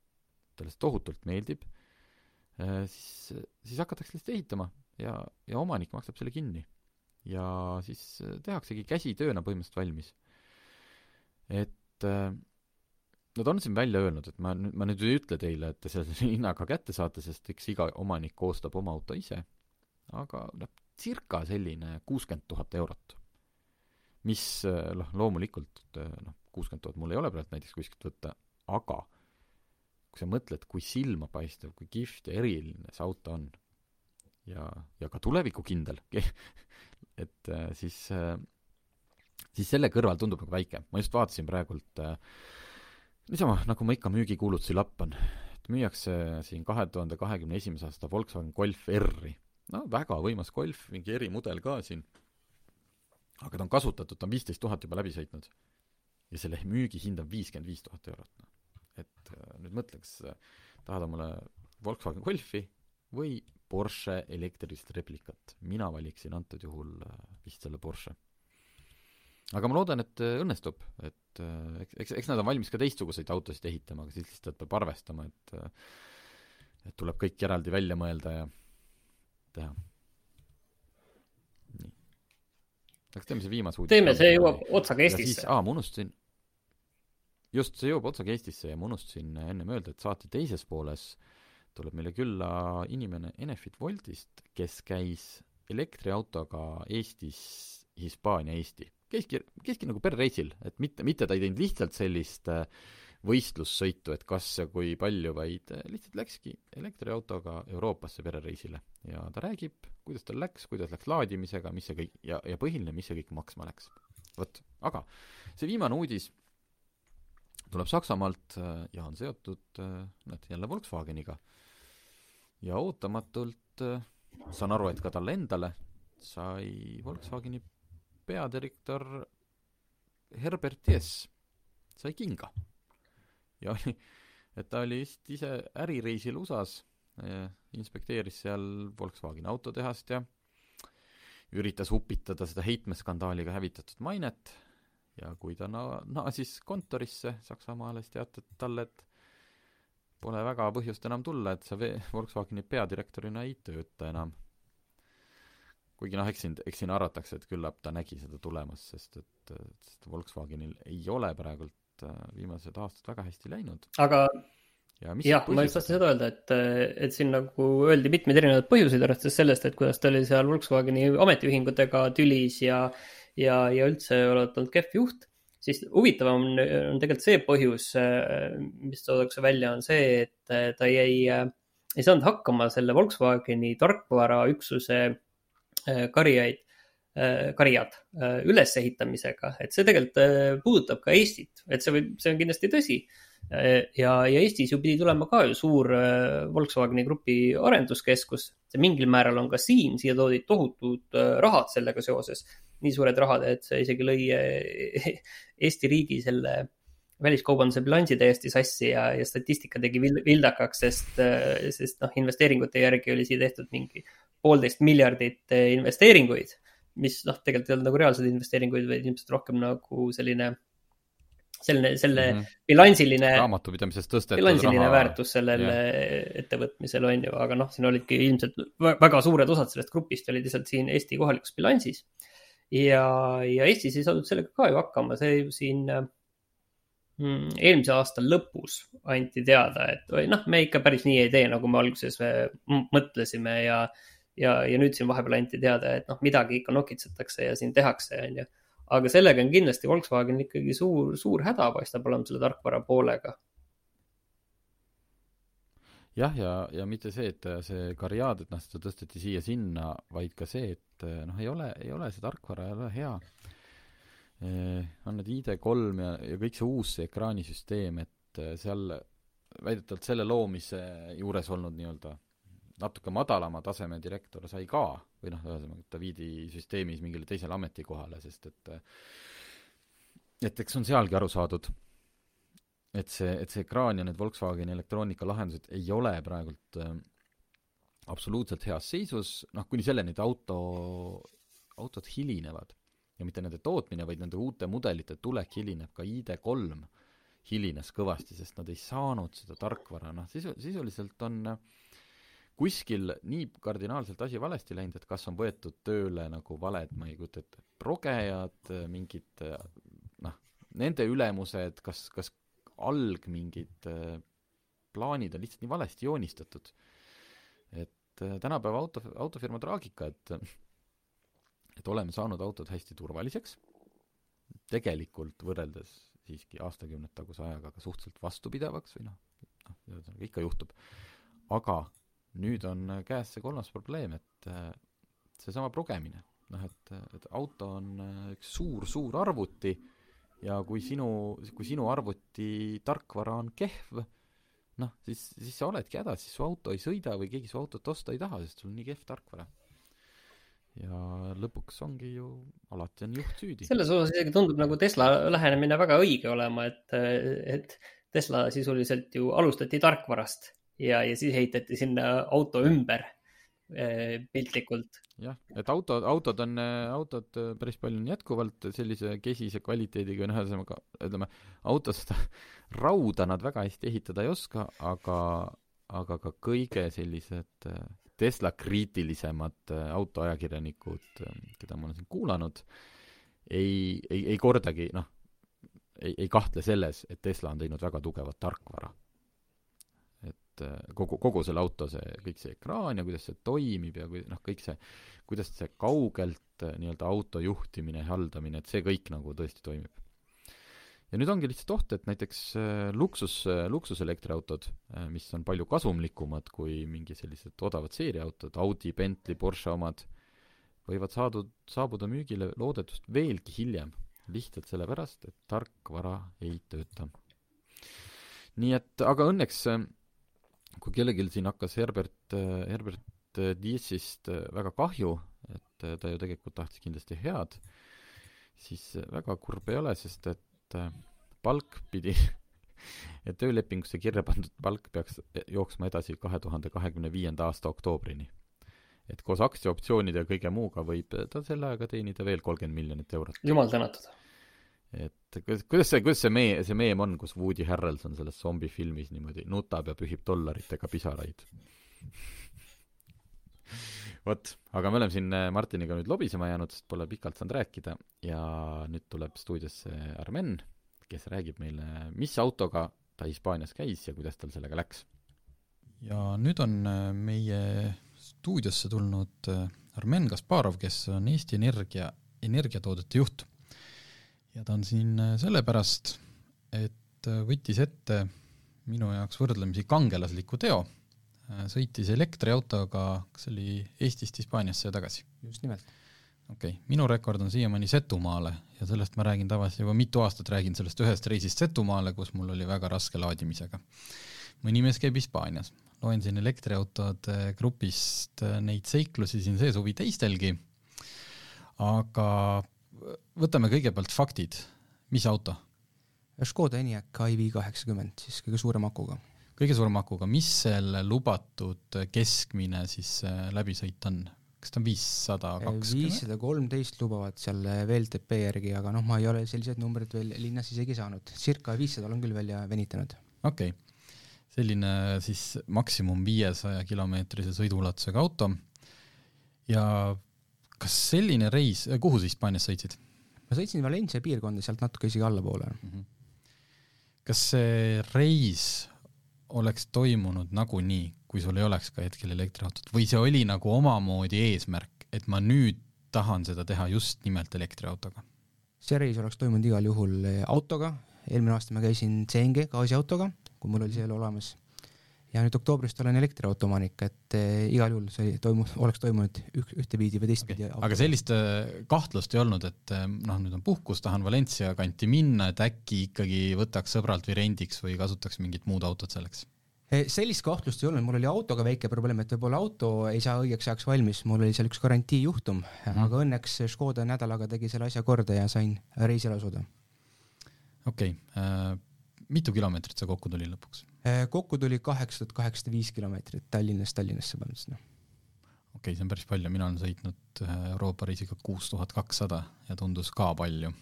talle see tohutult meeldib, eh, siis, siis hakatakse lihtsalt ehitama ja, ja omanik maksab selle kinni ja siis äh, tehaksegi käsitööna põhimõtteliselt valmis. et äh, nad on siin välja öelnud, et ma ma nüüd ei ütle teile, et te selle hinnaga kätte saate, sest eks iga omanik koostab oma auto ise, aga noh, circa selline kuuskümmend tuhat eurot. mis äh, noh, loomulikult noh, kuuskümmend tuhat mul ei ole praegu näiteks kuskilt võtta, aga kui sa mõtled, kui silmapaistev, kui kihvt ja eriline see auto on ja, ja ka tulevikukindel et äh, siis, siis selle kõrval tundub nagu väike. ma just vaatasin praegult äh, niisama, nagu ma ikka müügikuulutusi lappan, et müüakse siin kahe tuhande kahekümne esimese aasta Volkswagen Golf R-i. no väga võimas Golf, mingi erimudel ka siin. aga ta on kasutatud, ta on viisteist tuhat juba läbi sõitnud. ja selle müügihind on viiskümmend viis tuhat eurot, noh. et nüüd mõtle, kas tahad omale Volkswagen Golfi või Porsche elektrilist replikat. mina valiksin antud juhul äh, vist selle Porsche. Aga ma loodan, et äh, õnnestub, et äh, eks, eks, eks nad on valmis ka teistsuguseid autosid ehitama, aga siis lihtsalt peab arvestama, et et tuleb kõik eraldi välja mõelda ja teha. nii. kas teeme see viimase uudise? teeme, see jõuab otsaga Eestisse. aa, ma unustasin, just, see jõuab otsaga Eestisse ja ma unustasin ennem öelda, et saate teises pooles äh, tuleb meile külla inimene Enefit Woltist, kes käis elektriautoga Eestis, Hispaania, Eesti. Käiski, käiski nagu perreisil, et mitte, mitte ta ei teinud lihtsalt sellist äh, võistlussõitu, et kas ja kui palju, vaid äh, lihtsalt läkski elektriautoga Euroopasse perereisile. ja ta räägib, kuidas tal läks, kuidas läks laadimisega, mis see kõik, ja, ja põhiline, mis see kõik maksma läks. vot, aga see viimane uudis tuleb Saksamaalt äh, ja on seotud, näed, jälle Volkswageniga ja ootamatult saan aru, et ka talle endale sai Volkswageni peadirektor Herbert Jess sai kinga. ja oli, et ta oli vist ise ärireisil USA-s, äh, inspekteeris seal Volkswageni autotehast ja üritas upitada seda heitmeskandaaliga hävitatud mainet ja kui ta na-, naasis kontorisse Saksamaale, siis teatati talle, et pole väga põhjust enam tulla, et sa Volkswageni peadirektorina ei tööta enam. Kuigi noh, eks siin, eks siin arvatakse, et küllap ta nägi seda tulemas, sest et, sest Volkswagenil ei ole praegult viimased aastad väga hästi läinud. aga ja jah, ma just tahtsin seda öelda, et, et siin nagu öeldi mitmeid erinevaid põhjuseid, arvestades sellest, et kuidas ta oli seal Volkswageni ametiühingutega tülis ja, ja, ja üldse olevat olnud kehv juht, siis huvitavam on, on tegelikult see põhjus, mis toodakse välja, on see, et ta jäi, ei saanud hakkama selle Volkswageni tarkvaraüksuse karjaid karjad ülesehitamisega, et see tegelikult puudutab ka Eestit, et see võib, see on kindlasti tõsi. Ja, ja Eestis ju pidi tulema ka ju suur äh, Volkswageni grupi arenduskeskus. see mingil määral on ka siin, siia toodi tohutud äh, rahad sellega seoses, nii suured rahad, et see isegi lõi äh, Eesti riigi selle väliskaubanduse bilansi täiesti sassi ja, ja statistika tegi vildakaks, sest, sest noh, investeeringute järgi oli siia tehtud mingi poolteist miljardit investeeringuid, mis noh, tegelikult ei olnud nagu reaalseid investeeringuid, vaid ilmselt rohkem nagu selline selline, selle mm -hmm. bilansiline. raamatupidamises tõstetud bilansiline raha. väärtus sellel yeah. ettevõtmisel on ju, aga noh, siin olidki ilmselt väga suured osad sellest grupist olid lihtsalt siin Eesti kohalikus bilansis. ja, ja Eestis ei saadud sellega ka ju hakkama, see siin mm, eelmise aasta lõpus anti teada, et või noh, me ikka päris nii ei tee, nagu me alguses mõtlesime ja, ja, ja nüüd siin vahepeal anti teada, et noh, midagi ikka nokitsetakse ja siin tehakse, on ju aga sellega on kindlasti Volkswagen ikkagi suur, suur häda paistab olema selle tarkvara poolega. jah, ja, ja mitte see, et see karjaad, et noh, seda tõsteti siia-sinna, vaid ka see, et noh, ei ole, ei ole see tarkvara ei ole hea eh,. on need ID3 ja, ja kõik see uus see ekraanisüsteem, et seal väidetavalt selle loomise juures olnud nii-öelda natuke madalama taseme direktor sai ka või noh, ühesõnaga, ta viidi süsteemis mingile teisele ametikohale, sest et et eks on sealgi aru saadud, et see, et see ekraan ja need Volkswageni elektroonikalahendused ei ole praegult äh, absoluutselt heas seisus, noh, kuni selleni, et auto, autod hilinevad. ja mitte nende tootmine, vaid nende uute mudelite tulek hilineb, ka ID3 hilines kõvasti, sest nad ei saanud seda tarkvara, noh, sisu, sisuliselt on äh, kuskil nii kardinaalselt asi valesti läinud, et kas on võetud tööle nagu valed, ma ei kujuta ette, progejad, mingid noh, nende ülemused, kas, kas alg mingid plaanid on lihtsalt nii valesti joonistatud. et tänapäeva auto, autofirma traagika, et et oleme saanud autod hästi turvaliseks, tegelikult võrreldes siiski aastakümneid taguse ajaga ka suhteliselt vastupidavaks või noh, noh, ühesõnaga ikka juhtub, aga nüüd on käes see kolmas probleem, et äh, seesama progemine. noh, et, et auto on äh, üks suur-suur arvuti ja kui sinu, kui sinu arvuti tarkvara on kehv, noh, siis, siis sa oledki hädas, siis su auto ei sõida või keegi su autot osta ei taha, sest sul on nii kehv tarkvara. ja lõpuks ongi ju, alati on juht süüdi. selles osas isegi tundub nagu Tesla lähenemine väga õige olema, et, et Tesla sisuliselt ju alustati tarkvarast ja, ja siis ehitati sinna auto ümber eh, piltlikult. jah, et auto, autod on, autod päris palju on jätkuvalt sellise kesise kvaliteediga, noh, ühesõnaga ütleme, auto seda rauda nad väga hästi ehitada ei oska, aga, aga ka kõige sellised eh, Tesla kriitilisemad eh, autoajakirjanikud, keda ma olen siin kuulanud, ei, ei, ei kordagi, noh, ei, ei kahtle selles, et Tesla on teinud väga tugevat tarkvara et äh, kogu, kogu selle auto see, kõik see ekraan ja kuidas see toimib ja kui noh, kõik see, kuidas see kaugelt äh, nii-öelda auto juhtimine, haldamine, et see kõik nagu tõesti toimib. ja nüüd ongi lihtsalt oht, et näiteks äh, luksus, luksuselektriautod, mis on palju kasumlikumad kui mingi sellised odavad seeriaautod, Audi, Bentley, Porsche omad, võivad saadud, saabuda müügile loodetust veelgi hiljem, lihtsalt sellepärast, et tarkvara ei tööta. nii et, aga õnneks kui kellelgi siin hakkas Herbert, Herbert Diessist väga kahju, et ta ju tegelikult tahtis kindlasti head, siis väga kurb ei ole, sest et palk pidi ja töölepingusse kirja pandud palk peaks jooksma edasi kahe tuhande kahekümne viienda aasta oktoobrini. et koos aktsiaoptsioonide ja kõige muuga võib ta selle ajaga teenida veel kolmkümmend miljonit eurot. jumal tänatud et kuidas, kuidas see, kuidas see mee-, see meem on, kus Woody Harrelson selles zombifilmis niimoodi nutab ja pühib dollaritega pisaraid vot, aga me oleme siin äh, Martiniga nüüd lobisema jäänud, sest pole pikalt saanud rääkida ja nüüd tuleb stuudiosse Armen, kes räägib meile, mis autoga ta Hispaanias käis ja kuidas tal sellega läks. ja nüüd on äh, meie stuudiosse tulnud äh, Armen Kasparov, kes on Eesti Energia energiatoodete juht. Ja ta on siin äh, sellepärast, et võttis ette minu jaoks võrdlemisi kangelasliku teo, sõitis elektriautoga, kas see oli Eestist Hispaaniasse ja tagasi? just nimelt okei okay., minu rekord on siiamaani Setumaale ja sellest ma räägin tavaliselt juba mitu aastat, räägin sellest ühest reisist Setumaale, kus mul oli väga raske laadimisega. mõni mees käib Hispaanias, loen siin elektriautode grupist neid seiklusi siin see suvi teistelgi, aga võtame kõigepealt faktid, mis auto? Škoda Enyaq iV kaheksakümmend, siis kõige suurema akuga. kõige suurema akuga, mis selle lubatud keskmine siis äh, läbisõit on? kas ta on viissada kakskümmend? viissada kolmteist lubavad seal VLTP järgi, aga noh, ma ei ole selliseid numbreid veel linnas isegi saanud, circa viissada olen küll välja venitanud. okei okay., selline siis maksimum viiesaja kilomeetrise sõiduulatusega auto ja kas selline reis, kuhu sa Hispaanias sõitsid? ma sõitsin Valencia piirkonda, sealt natuke isegi allapoole mm. -hmm. kas see reis oleks toimunud nagunii, kui sul ei oleks ka hetkel elektriautot või see oli nagu omamoodi eesmärk, et ma nüüd tahan seda teha just nimelt elektriautoga? see reis oleks toimunud igal juhul autoga, eelmine aasta ma käisin CNG gaasiautoga, kui mul oli veel olemas ja nüüd oktoobrist olen elektriauto omanik, et äh, igal juhul see toimu-, oleks toimunud üht, ühtepidi või teistpidi okay.. aga sellist äh, kahtlust ei olnud, et äh, noh, nüüd on puhkus, tahan Valencia kanti minna, et äkki ikkagi võtaks sõbralt või rendiks või kasutaks mingit muud autot selleks? sellist kahtlust ei olnud, mul oli autoga väike probleem, et võib-olla auto ei saa õigeks ajaks valmis, mul oli seal üks garantiijuhtum mm, -hmm. aga õnneks Škoda nädalaga tegi selle asja korda ja sain reisile asuda. okei okay. äh,, mitu kilomeetrit see kokku tuli lõpuks? Äh, kokku tuli kaheksa tuhat kaheksasada viis kilomeetrit Tallinnast Tallinnasse põhimõtteliselt, noh. okei okay,, see on päris palju, mina olen sõitnud äh, Euroopa reisiga kuus tuhat kakssada ja tundus ka palju.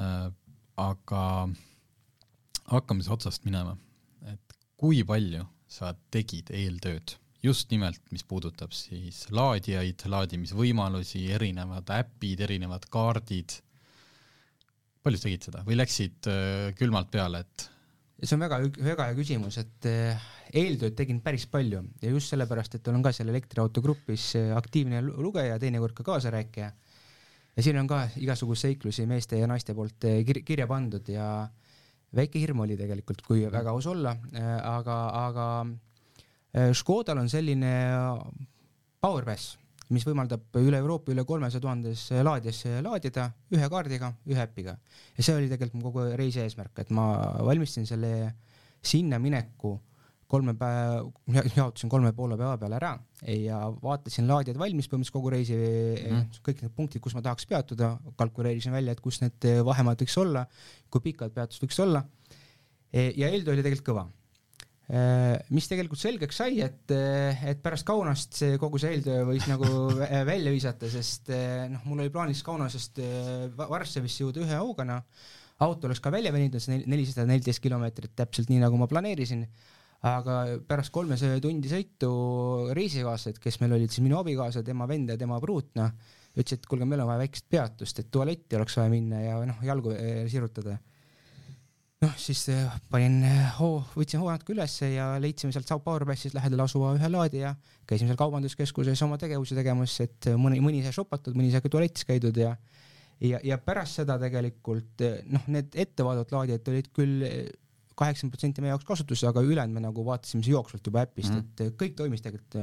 Äh, aga hakkame siis otsast minema, et kui palju sa tegid eeltööd just nimelt, mis puudutab siis laadijaid, laadimisvõimalusi, erinevad äpid, erinevad kaardid. palju sa tegid seda või läksid külmalt peale, et see on väga, väga hea küsimus, et eh, eeltööd tegin päris palju ja just sellepärast, et olen ka seal elektriauto grupis eh, aktiivne lugeja, teinekord ka kaasarääkija. ja siin on ka igasuguseid seiklusi meeste ja naiste poolt eh, kir kirja pandud ja väike hirm oli tegelikult, kui väga aus olla, aga, aga Škodal on selline Powerpass mis võimaldab üle Euroopa üle kolmesaja tuhandes laadias laadida ühe kaardiga, ühe äpiga. ja see oli tegelikult mu kogu reisi eesmärk, et ma valmistasin selle sinna mineku kolme päeva, jaotasin kolme poole päeva peale ära ja vaatasin laadijad valmis põhimõtteliselt kogu reisi mm, kõik need punktid, kus ma tahaks peatuda, kalkuleerisin välja, et kus need vahemaad võiks olla, kui pikad peatused võiks olla. ja eeltöö oli tegelikult kõva mis tegelikult selgeks sai, et, äh, et pärast Kaunast see kogu see eeltöö võis nagu välja visata, sest äh, noh, mul oli plaanis Kaunasest Varssavisse jõuda ühe haugana, auto oleks ka välja veninud, see nelisada neliteist kilomeetrit, täpselt nii, nagu ma planeerisin, aga pärast kolmesaja tundi sõitu reisikaaslased, kes meil olid siis minu abikaasa, tema vend ja tema pruut, noh, ütlesid, et kuulge, meil on vaja väikest peatust, et tualetti oleks vaja minna ja noh, jalgu sirutada noh, siis äh, panin äh, hoo, võtsin hoo natuke ülesse ja leidsime sealt Sao Paulo passis lähedal asuva ühe laadija, käisime seal kaubanduskeskuses oma tegevusi tegemas, et äh, mõni, mõni sai šopatud, mõni sai ka tualetis käidud ja ja, ja pärast seda tegelikult noh, need ettevaadatud laadijad olid küll kaheksakümmend protsenti meie jaoks kasutuses, aga ülejäänud me nagu vaatasime jooksvalt juba äpist mm, et kõik toimis tegelikult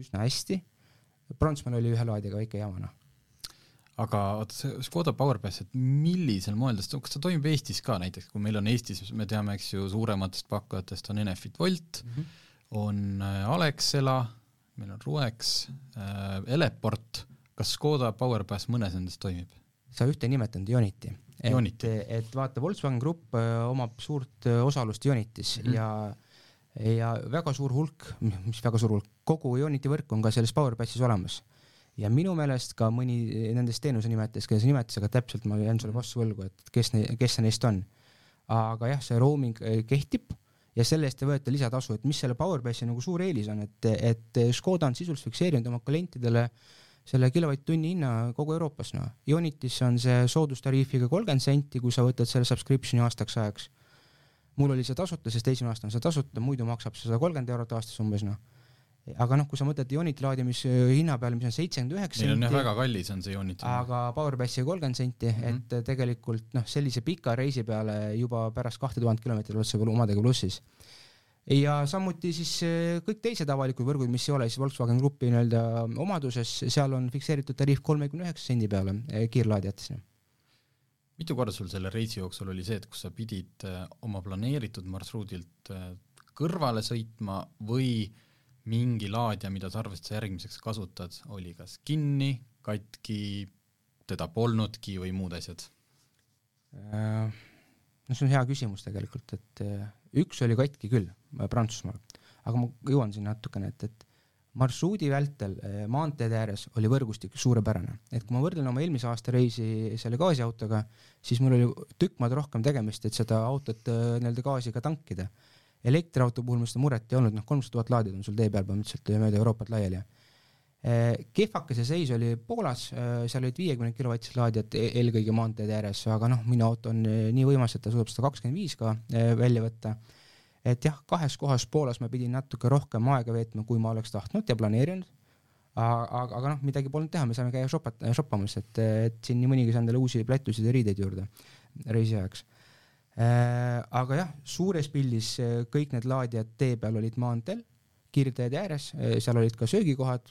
üsna hästi. Prantsusmaal oli ühe laadijaga väike jama, noh aga oota, see Škoda PowerPass, et millisel moel ta, kas ta toimib Eestis ka näiteks, kui meil on Eestis, me teame, eks ju, suurematest pakkujatest on Enefit Volt mm, -hmm. on äh, Alexela, meil on Ruex äh,, Eleport, kas Škoda PowerPass mõnes nendest toimib? sa ühte nimetanud, Ioniti. et, et vaata, Volkswagen Grupp äh, omab suurt äh, osalust Ionitis mm -hmm. ja ja väga suur hulk, mis väga suur hulk, kogu Ioniti võrk on ka selles PowerPassis olemas ja minu meelest ka mõni nendest teenuse nimetajatest, keda sa nimetasid, aga täpselt ma jään sulle vastu võlgu, et kes, kes see neist on. aga jah, see roaming äh, kehtib ja selle eest ei võeta lisatasu, et mis selle PowerPassi nagu suur eelis on, et, et Škoda on sisuliselt fikseerinud oma klientidele selle kilovatt-tunni hinna kogu Euroopas, noh. Ionitis on see soodustariifiga kolmkümmend senti, kui sa võtad selle subscription'i aastaks ajaks. mul oli see tasuta, sest esimene aasta on see tasuta, muidu maksab see sada kolmkümmend eurot aastas umbes, noh. Aga noh, kui sa mõtled Ioniti laadimise hinna peale, mis on seitsekümmend üheksa Neil on jah senti, väga kallis on see Ionit. aga Powerpassiga kolmkümmend senti mm, Mhm. -hmm. et tegelikult noh, sellise pika reisi peale juba pärast kahte tuhat kilomeetrit oled sa omadega plussis. ja samuti siis eh, kõik teised avalikud võrgud, mis ei ole siis Volkswagen Grupi nii-öelda omaduses, seal on fikseeritud tariif kolmekümne üheksa sendi peale eh, kiirlaadijates. mitu korda sul selle reisi jooksul oli see, et kus sa pidid äh, oma planeeritud marsruudilt äh, kõrvale sõitma või mingi laadija, mida sa arvasid sa järgmiseks kasutad, oli kas kinni, katki, teda polnudki või muud asjad? Äh, no see on hea küsimus tegelikult, et eh, üks oli katki küll äh, Prantsusmaal, aga ma jõuan sinna natukene, et, et marsruudi vältel maanteede ääres oli võrgustik suurepärane, et kui ma võrdlen oma eelmise aasta reisi selle gaasiautoga, siis mul oli tükk maad rohkem tegemist, et seda autot nii-öelda gaasiga tankida. Elektriauto puhul mul seda muret ei olnud, noh, kolmsada tuhat laadijat on sul tee peal põhimõtteliselt mööda Euroopat laiali. kehvake see seis oli Poolas, seal olid viiekümne kilovatised laadijad e- eelkõige maanteede ääres, aga noh, minu auto on eh, nii võimas, et ta suudab sada kakskümmend viis ka eh, välja võtta et jah, kahes kohas Poolas ma pidin natuke rohkem aega veetma, kui ma oleks tahtnud ja planeerinud. aga, aga noh, midagi polnud teha, me saime käia shopat-, shoppamas, et, et siin nii mõnigi sai endale uusi plätusid ja riideid juurde reisi ajaks. Aga jah, suures pildis eh, kõik need laadijad tee peal olid maanteel, kiirteede ääres, seal olid ka söögikohad,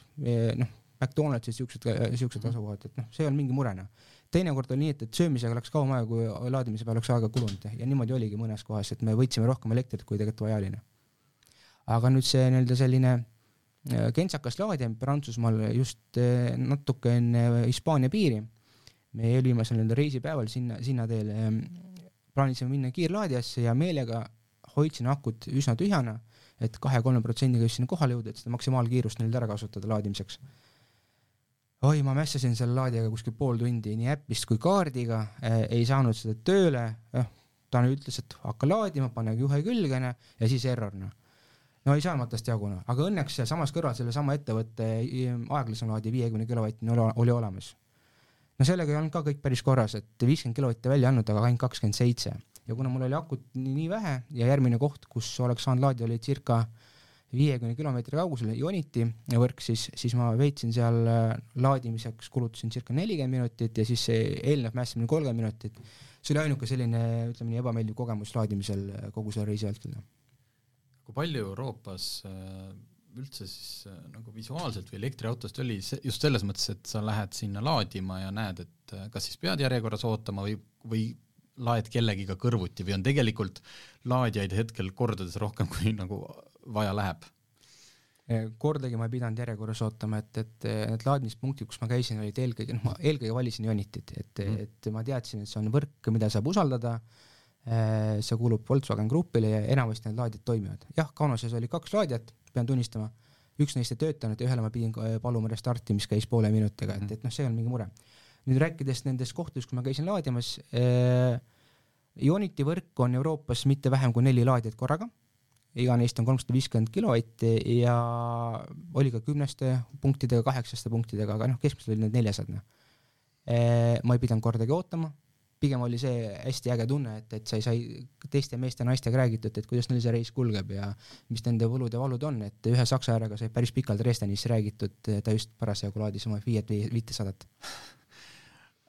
noh, McDonald's ja siuksed, siuksed asukohad, et noh, see ei olnud mingi mure noh. teinekord oli nii, et, et söömisega läks kauem aega, kui laadimise peale oleks aega kulunud ja niimoodi oligi mõnes kohas, et me võtsime rohkem elektrit, kui tegelikult vaja oli noh. aga nüüd see nii-öelda selline äh, kentsakas laadija Prantsusmaal just äh, natuke enne Hispaania piiri, me seal nii-öelda reisipäeval sinna, sinna teele, plaanisime minna kiirlaadijasse ja meelega hoidsin akut üsna tühjana, et kahe-kolme protsendiga just sinna kohale jõuda, et seda maksimaalkiirust nii-öelda ära kasutada laadimiseks oi, ma mässasin selle laadijaga kuskil pool tundi nii äpist kui kaardiga äh,, ei saanud seda tööle eh,, ta ütles, et hakka laadima, pane juhe külgene ja siis error noh. no ei saanud tast jagu noh, aga õnneks sealsamas kõrval sellesama ettevõtte eh, aeglasem laadija viiekümne kilovatine oli, oli olemas. No sellega ei olnud ka kõik päris korras, et viiskümmend kilovatti välja andnud, aga ainult kakskümmend seitse ja kuna mul oli akut nii, nii vähe ja järgmine koht, kus oleks saanud laadida, oli circa viiekümne kilomeetri kaugusel Ioniti võrk, siis, siis ma veetsin seal äh, laadimiseks, kulutasin circa nelikümmend minutit ja siis see eelnev mässamine kolmkümmend minutit. see oli ainuke selline, ütleme nii, ebameeldiv kogemus laadimisel äh, kogu selle reisi vältel. kui palju Euroopas äh, üldse siis äh, nagu visuaalselt või elektriautost oli see, just selles mõttes, et sa lähed sinna laadima ja näed, et äh, kas siis pead järjekorras ootama või, või laed kellegiga kõrvuti või on tegelikult laadijaid hetkel kordades rohkem, kui nagu vaja läheb? kordagi ma ei pidanud järjekorras ootama, et, et need laadimispunktid, kus ma käisin, olid eelkõige, noh, ma eelkõige valisin Ionitit, et mm., et ma teadsin, et see on võrk, mida saab usaldada. see kuulub Volkswagen Grupile ja enamasti need laadijad toimivad. jah, Kaunases oli kaks laadijat, pean tunnistama, üks neist ei töötanud ja ühele ma pidin äh, paluma restarti, mis käis poole minutiga, et, et noh, see on mingi mure. nüüd rääkides nendest kohtadest, kus ma käisin laadimas äh,, Ioniti võrk on Euroopas mitte vähem kui neli laadijat korraga iga neist on kolmsada viiskümmend kilovatti ja oli ka kümneste punktidega, kaheksaste punktidega, aga noh, keskmiselt olid need neljasad noh. ma ei pidanud kordagi ootama, pigem oli see hästi äge tunne, et, et sai, sai teiste meeste ja naistega räägitud, et kuidas neil see reis kulgeb ja mis nende võlud ja valud on, et ühe saksa härraga sai päris pikalt Dresdenis räägitud, ta just parasjagu laadis oma Fiat viitesadat.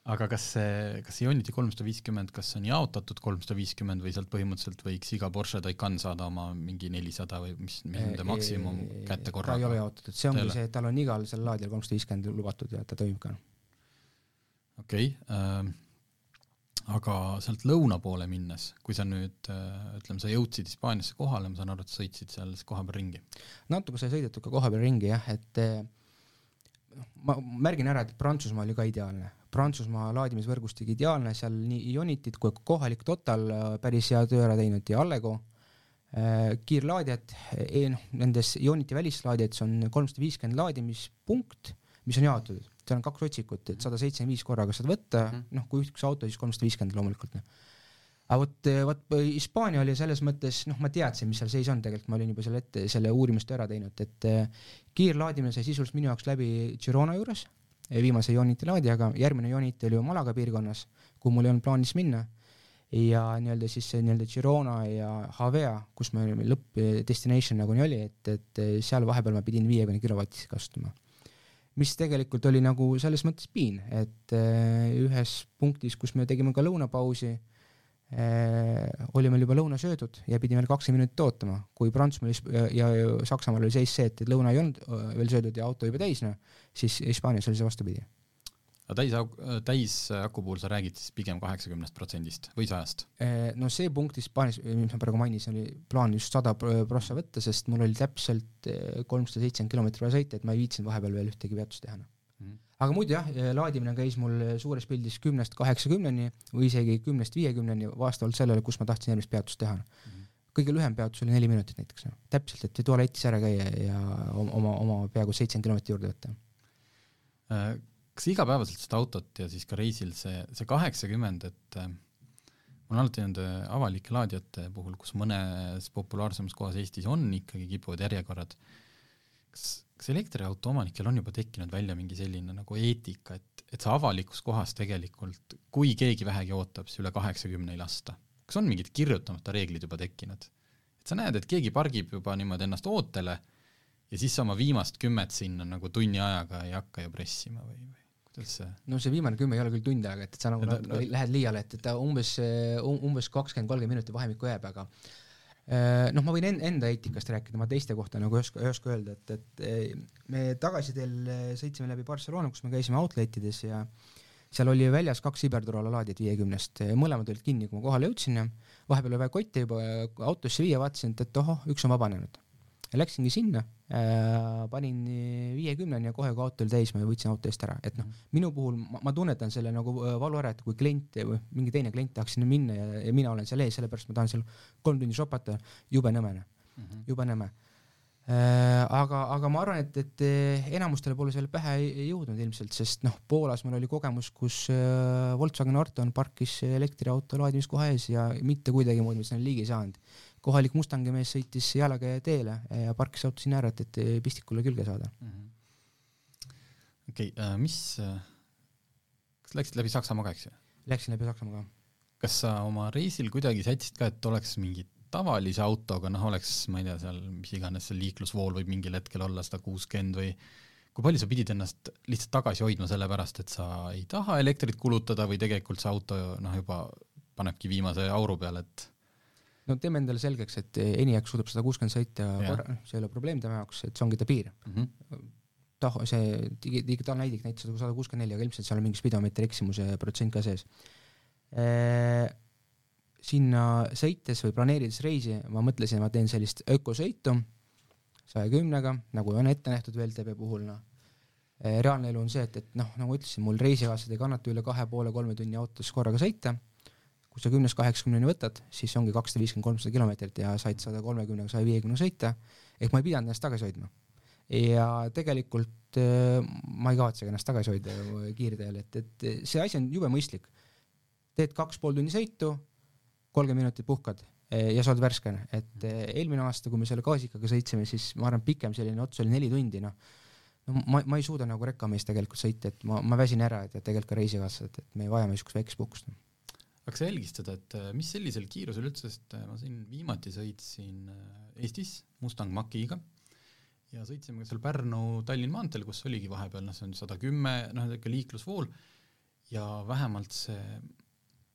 aga kas see, kas see Ioniti kolmsada viiskümmend, kas on jaotatud kolmsada viiskümmend või sealt põhimõtteliselt võiks iga Porsche Taycan saada oma mingi nelisada või mis, nende maksimum kätte ta ei ole korraga? jaotatud, see ongi see, et tal on igal sellel laadijal kolmsada viiskümmend lubatud ja ta toimib ka. okei okay, äh,, aga sealt lõuna poole minnes, kui sa nüüd äh, ütleme, sa jõudsid Hispaaniasse kohale, ma saan aru, et sõitsid seal siis kohapeal ringi. natuke sai sõidetud ka kohapeal ringi jah, et noh, ma märgin ära, et Prantsusmaa oli ka ideaalne. Prantsusmaa laadimisvõrgustik ideaalne, seal nii Ionitit kui kohalik Total eh, päris hea töö ära teinud ja Allego eh, kiirlaadijad eh,, noh nendes Ioniti välislaadijates on kolmsada viiskümmend laadimispunkt, mis on jaotatud, seal on kaks otsikut, et sada seitsekümmend viis korraga saad võtta, noh kui üks auto, siis kolmsada viiskümmend loomulikult noh. Aga vot, vot Hispaania oli selles mõttes, noh, ma teadsin, mis seal seis on, tegelikult ma olin juba selle ette, selle uurimistöö ära teinud, et eh, kiirlaadimine sai sisuliselt minu jaoks läbi Girona juures, viimase Ioniti laadijaga, järgmine Ioniti oli ju Malaga piirkonnas, kuhu mul ei olnud plaanis minna. Ja nii-öelda siis nii-öelda Girona ja Havea, kus me lõpp destination nagu nii oli, et, et seal vahepeal ma pidin viiekümne kilovatist kasutama. Mis tegelikult oli nagu selles mõttes piin, et äh, ühes punktis, kus me tegime ka lõunapausi äh,, oli meil juba lõuna söödud ja pidime veel kakskümmend minutit ootama, kui Prantsusmaal ja, Saksamaal oli seis see, et, et lõuna ei olnud äh, veel söödud ja auto juba täis, noh, siis Hispaanias oli see vastupidi aga täis, täisaku puhul sa räägid siis pigem kaheksakümnest protsendist või sajast? Eh, no see punkt Hispaanias, mis ma praegu mainisin, oli plaan just sada prossa võtta, sest mul oli täpselt eh, kolmsada seitsekümmend kilomeetrit vaja sõita, et ma ei viitsinud vahepeal veel ühtegi peatust teha mm. aga muidu jah, eh, laadimine käis mul suures pildis kümnest kaheksakümneni või isegi kümnest viiekümneni, vastavalt sellele, kus ma tahtsin järgmist peatust teha mm. kõige lühem peatus oli neli minutit näiteks, noh, täpselt, et tualetis ära käia ja oma, oma peaaegu seitsekümmend kilomeetrit juurde võtta äh, kas igapäevaselt seda autot ja siis ka reisil see, see kaheksakümmend, et äh, mul on alati nende avalike laadijate puhul, kus mõnes populaarsemas kohas Eestis on ikkagi kipuvad järjekorrad, kas, kas elektriauto omanikel on juba tekkinud välja mingi selline nagu eetika, et, et sa avalikus kohas tegelikult, kui keegi vähegi ootab, siis üle kaheksakümne ei lasta? kas on mingid kirjutamata reeglid juba tekkinud? et sa näed, et keegi pargib juba niimoodi ennast ootele ja siis sa oma viimast kümmet sinna nagu tunni ajaga ei hakka ju pressima või, või? Üldse? no see viimane kümme ei ole küll tund aega, et, et sa nagu no, no, lähed liiale, et, et ta umbes, umbes kakskümmend, kolmkümmend minutit vahemikku jääb, aga eh, noh, ma võin enda eetikast rääkida, ma teiste kohta nagu ei oska, ei oska öelda, et, et eh, me tagasiteel eh, sõitsime läbi Barcelona, kus me käisime outletides ja seal oli väljas kaks Iberturala laadijat viiekümnest, mõlemad olid kinni, kui ma kohale jõudsin ja vahepeal oli vaja kotte juba autosse viia, vaatasin, et, et ohoh, üks on vabanenud Läksingi sinna äh,, panin viiekümneni ja kohe, auto oli täis, ma võtsin auto eest ära, et noh, minu puhul ma, ma tunnetan selle nagu äh, valu ära, et kui klient või mingi teine klient tahaks sinna minna ja, ja mina olen seal ees, sellepärast ma tahan seal kolm tundi shopata, jube nõmene mm, -hmm. jube nõme äh,. aga, aga ma arvan, et, et äh, enamustele pole selle pähe jõudnud ilmselt, sest noh, Poolas mul oli kogemus, kus äh, Volkswagen Arton parkis elektriauto laadimiskoha ees ja mitte kuidagimoodi ma sinna ligi ei saanud kohalik Mustangi mees sõitis jalaga teele ja parkis auto sinna ära, et, et pistikule külge saada -hmm.. okei äh,, mis äh,, kas läksid läbi Saksamaa ka, eks ju? Läksin läbi Saksamaa ka. kas sa oma reisil kuidagi sättisid ka, et oleks mingi tavalise autoga, noh, oleks, ma ei tea, seal mis iganes see liiklusvool võib mingil hetkel olla sada kuuskümmend või kui palju sa pidid ennast lihtsalt tagasi hoidma sellepärast, et sa ei taha elektrit kulutada või tegelikult see auto noh, juba panebki viimase auru peale, et no teeme endale selgeks, et ENIAC suudab sada kuuskümmend sõita korra, see ei ole probleem tema jaoks, et see ongi ta piir mm. -hmm. taho, see digi-, digitaalne näidik näitas sada kuuskümmend neli, aga ilmselt seal on mingi spidomeetri eksimuse protsent ka sees e,. sinna sõites või planeerides reisi ma mõtlesin, ma teen sellist ökosõitu saja kümnega, nagu on ette nähtud VLTB puhul, noh e,. reaalne elu on see, et, et noh, nagu ma ütlesin, mul reisikaaslased ei kannata üle kahe poole kolme tunni autos korraga sõita kui sa kümnest kaheksakümneni võtad, siis ongi kakssada viiskümmend, kolmsada kilomeetrit ja said sada kolmekümnega, saja viiekümne sõita, ehk ma ei pidanud ennast tagasi hoidma. ja tegelikult äh, ma ei kavatsegi ennast tagasi hoida kiirteel, et, et see asi on jube mõistlik. teed kaks pool tunni sõitu, kolmkümmend minutit puhkad äh, ja sa oled värske, et äh, eelmine aasta, kui me selle gaasikaga sõitsime, siis ma arvan, pikem selline ots oli neli tundi, noh no ma, ma ei suuda nagu rekkamees tegelikult sõita, et ma, ma väsin ära, et, et tegelikult ka reisikaaslased, et me vajame niisugust väikest puhkust no jälgisid seda, et äh, mis sellisel kiirusel üldse, sest äh, ma siin viimati sõitsin äh, Eestis Mustang Mach-iga ja sõitsime seal Pärnu-Tallinn maanteel, kus oligi vahepeal noh, see on sada kümme, noh, niisugune liiklusvool ja vähemalt see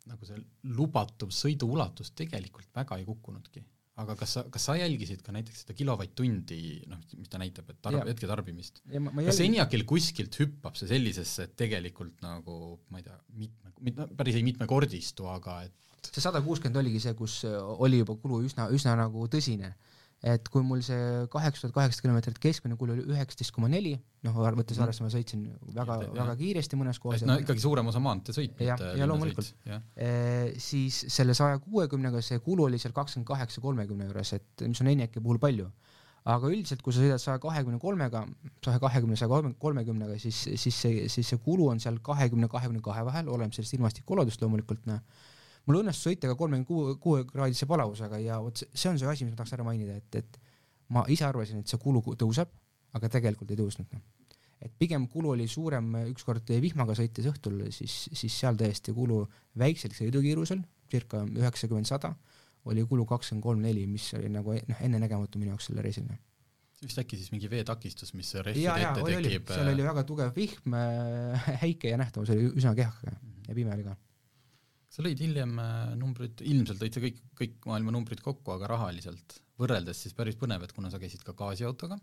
nagu see lubatav sõiduulatus tegelikult väga ei kukkunudki aga kas sa, kas sa jälgisid ka näiteks seda kilovatt-tundi, noh, mis ta näitab, et tarb-, hetketarbimist? kas ENIAC-il kuskilt hüppab see sellisesse, et tegelikult nagu ma ei tea, mitme, mit-, päris ei mitmekordistu, aga et see sada kuuskümmend oligi see, kus oli juba kulu üsna, üsna nagu tõsine et kui mul see kaheksa tuhat kaheksasada kilomeetrit keskmine kulu oli üheksateist koma neli, noh võttes mm. arvesse, ma sõitsin väga, väga kiiresti mõnes kohas. no ikkagi suurem osa maanteesõit. jah, ja loomulikult. E, siis selle saja kuuekümnega see kulu oli seal kakskümmend kaheksa kolmekümne juures, et mis on ENIAC-i puhul palju. aga üldiselt, kui sa sõidad saja kahekümne kolmega, saja kahekümne, saja kolmekümnega, siis, siis see, siis see kulu on seal kahekümne, kahekümne kahe vahel, oleneb sellest ilmastikuoludest loomulikult, noh mul õnnestus sõita ka kolmekümne kuue, kuue kraadise palavusega ja vot see on see asi, mis ma tahaks ära mainida, et, et ma ise arvasin, et see kulu tõuseb, aga tegelikult ei tõusnud, noh. et pigem kulu oli suurem ükskord vihmaga sõites õhtul, siis, siis seal tõesti kulu väiksel sõidukiirusel, circa üheksakümmend, sada, oli kulu kakskümmend kolm, neli, mis oli nagu noh, ennenägematu minu jaoks selle reisil vist äkki siis mingi veetakistus, mis rehvide ette tekib? seal oli väga tugev vihm, häike ja nähtavus oli üsna -hmm. ja pime oli ka. Sa lõid hiljem äh, numbrid, ilmselt lõid sa kõik, kõik maailma numbrid kokku, aga rahaliselt võrreldes siis päris põnev, et kuna sa käisid ka gaasiautoga,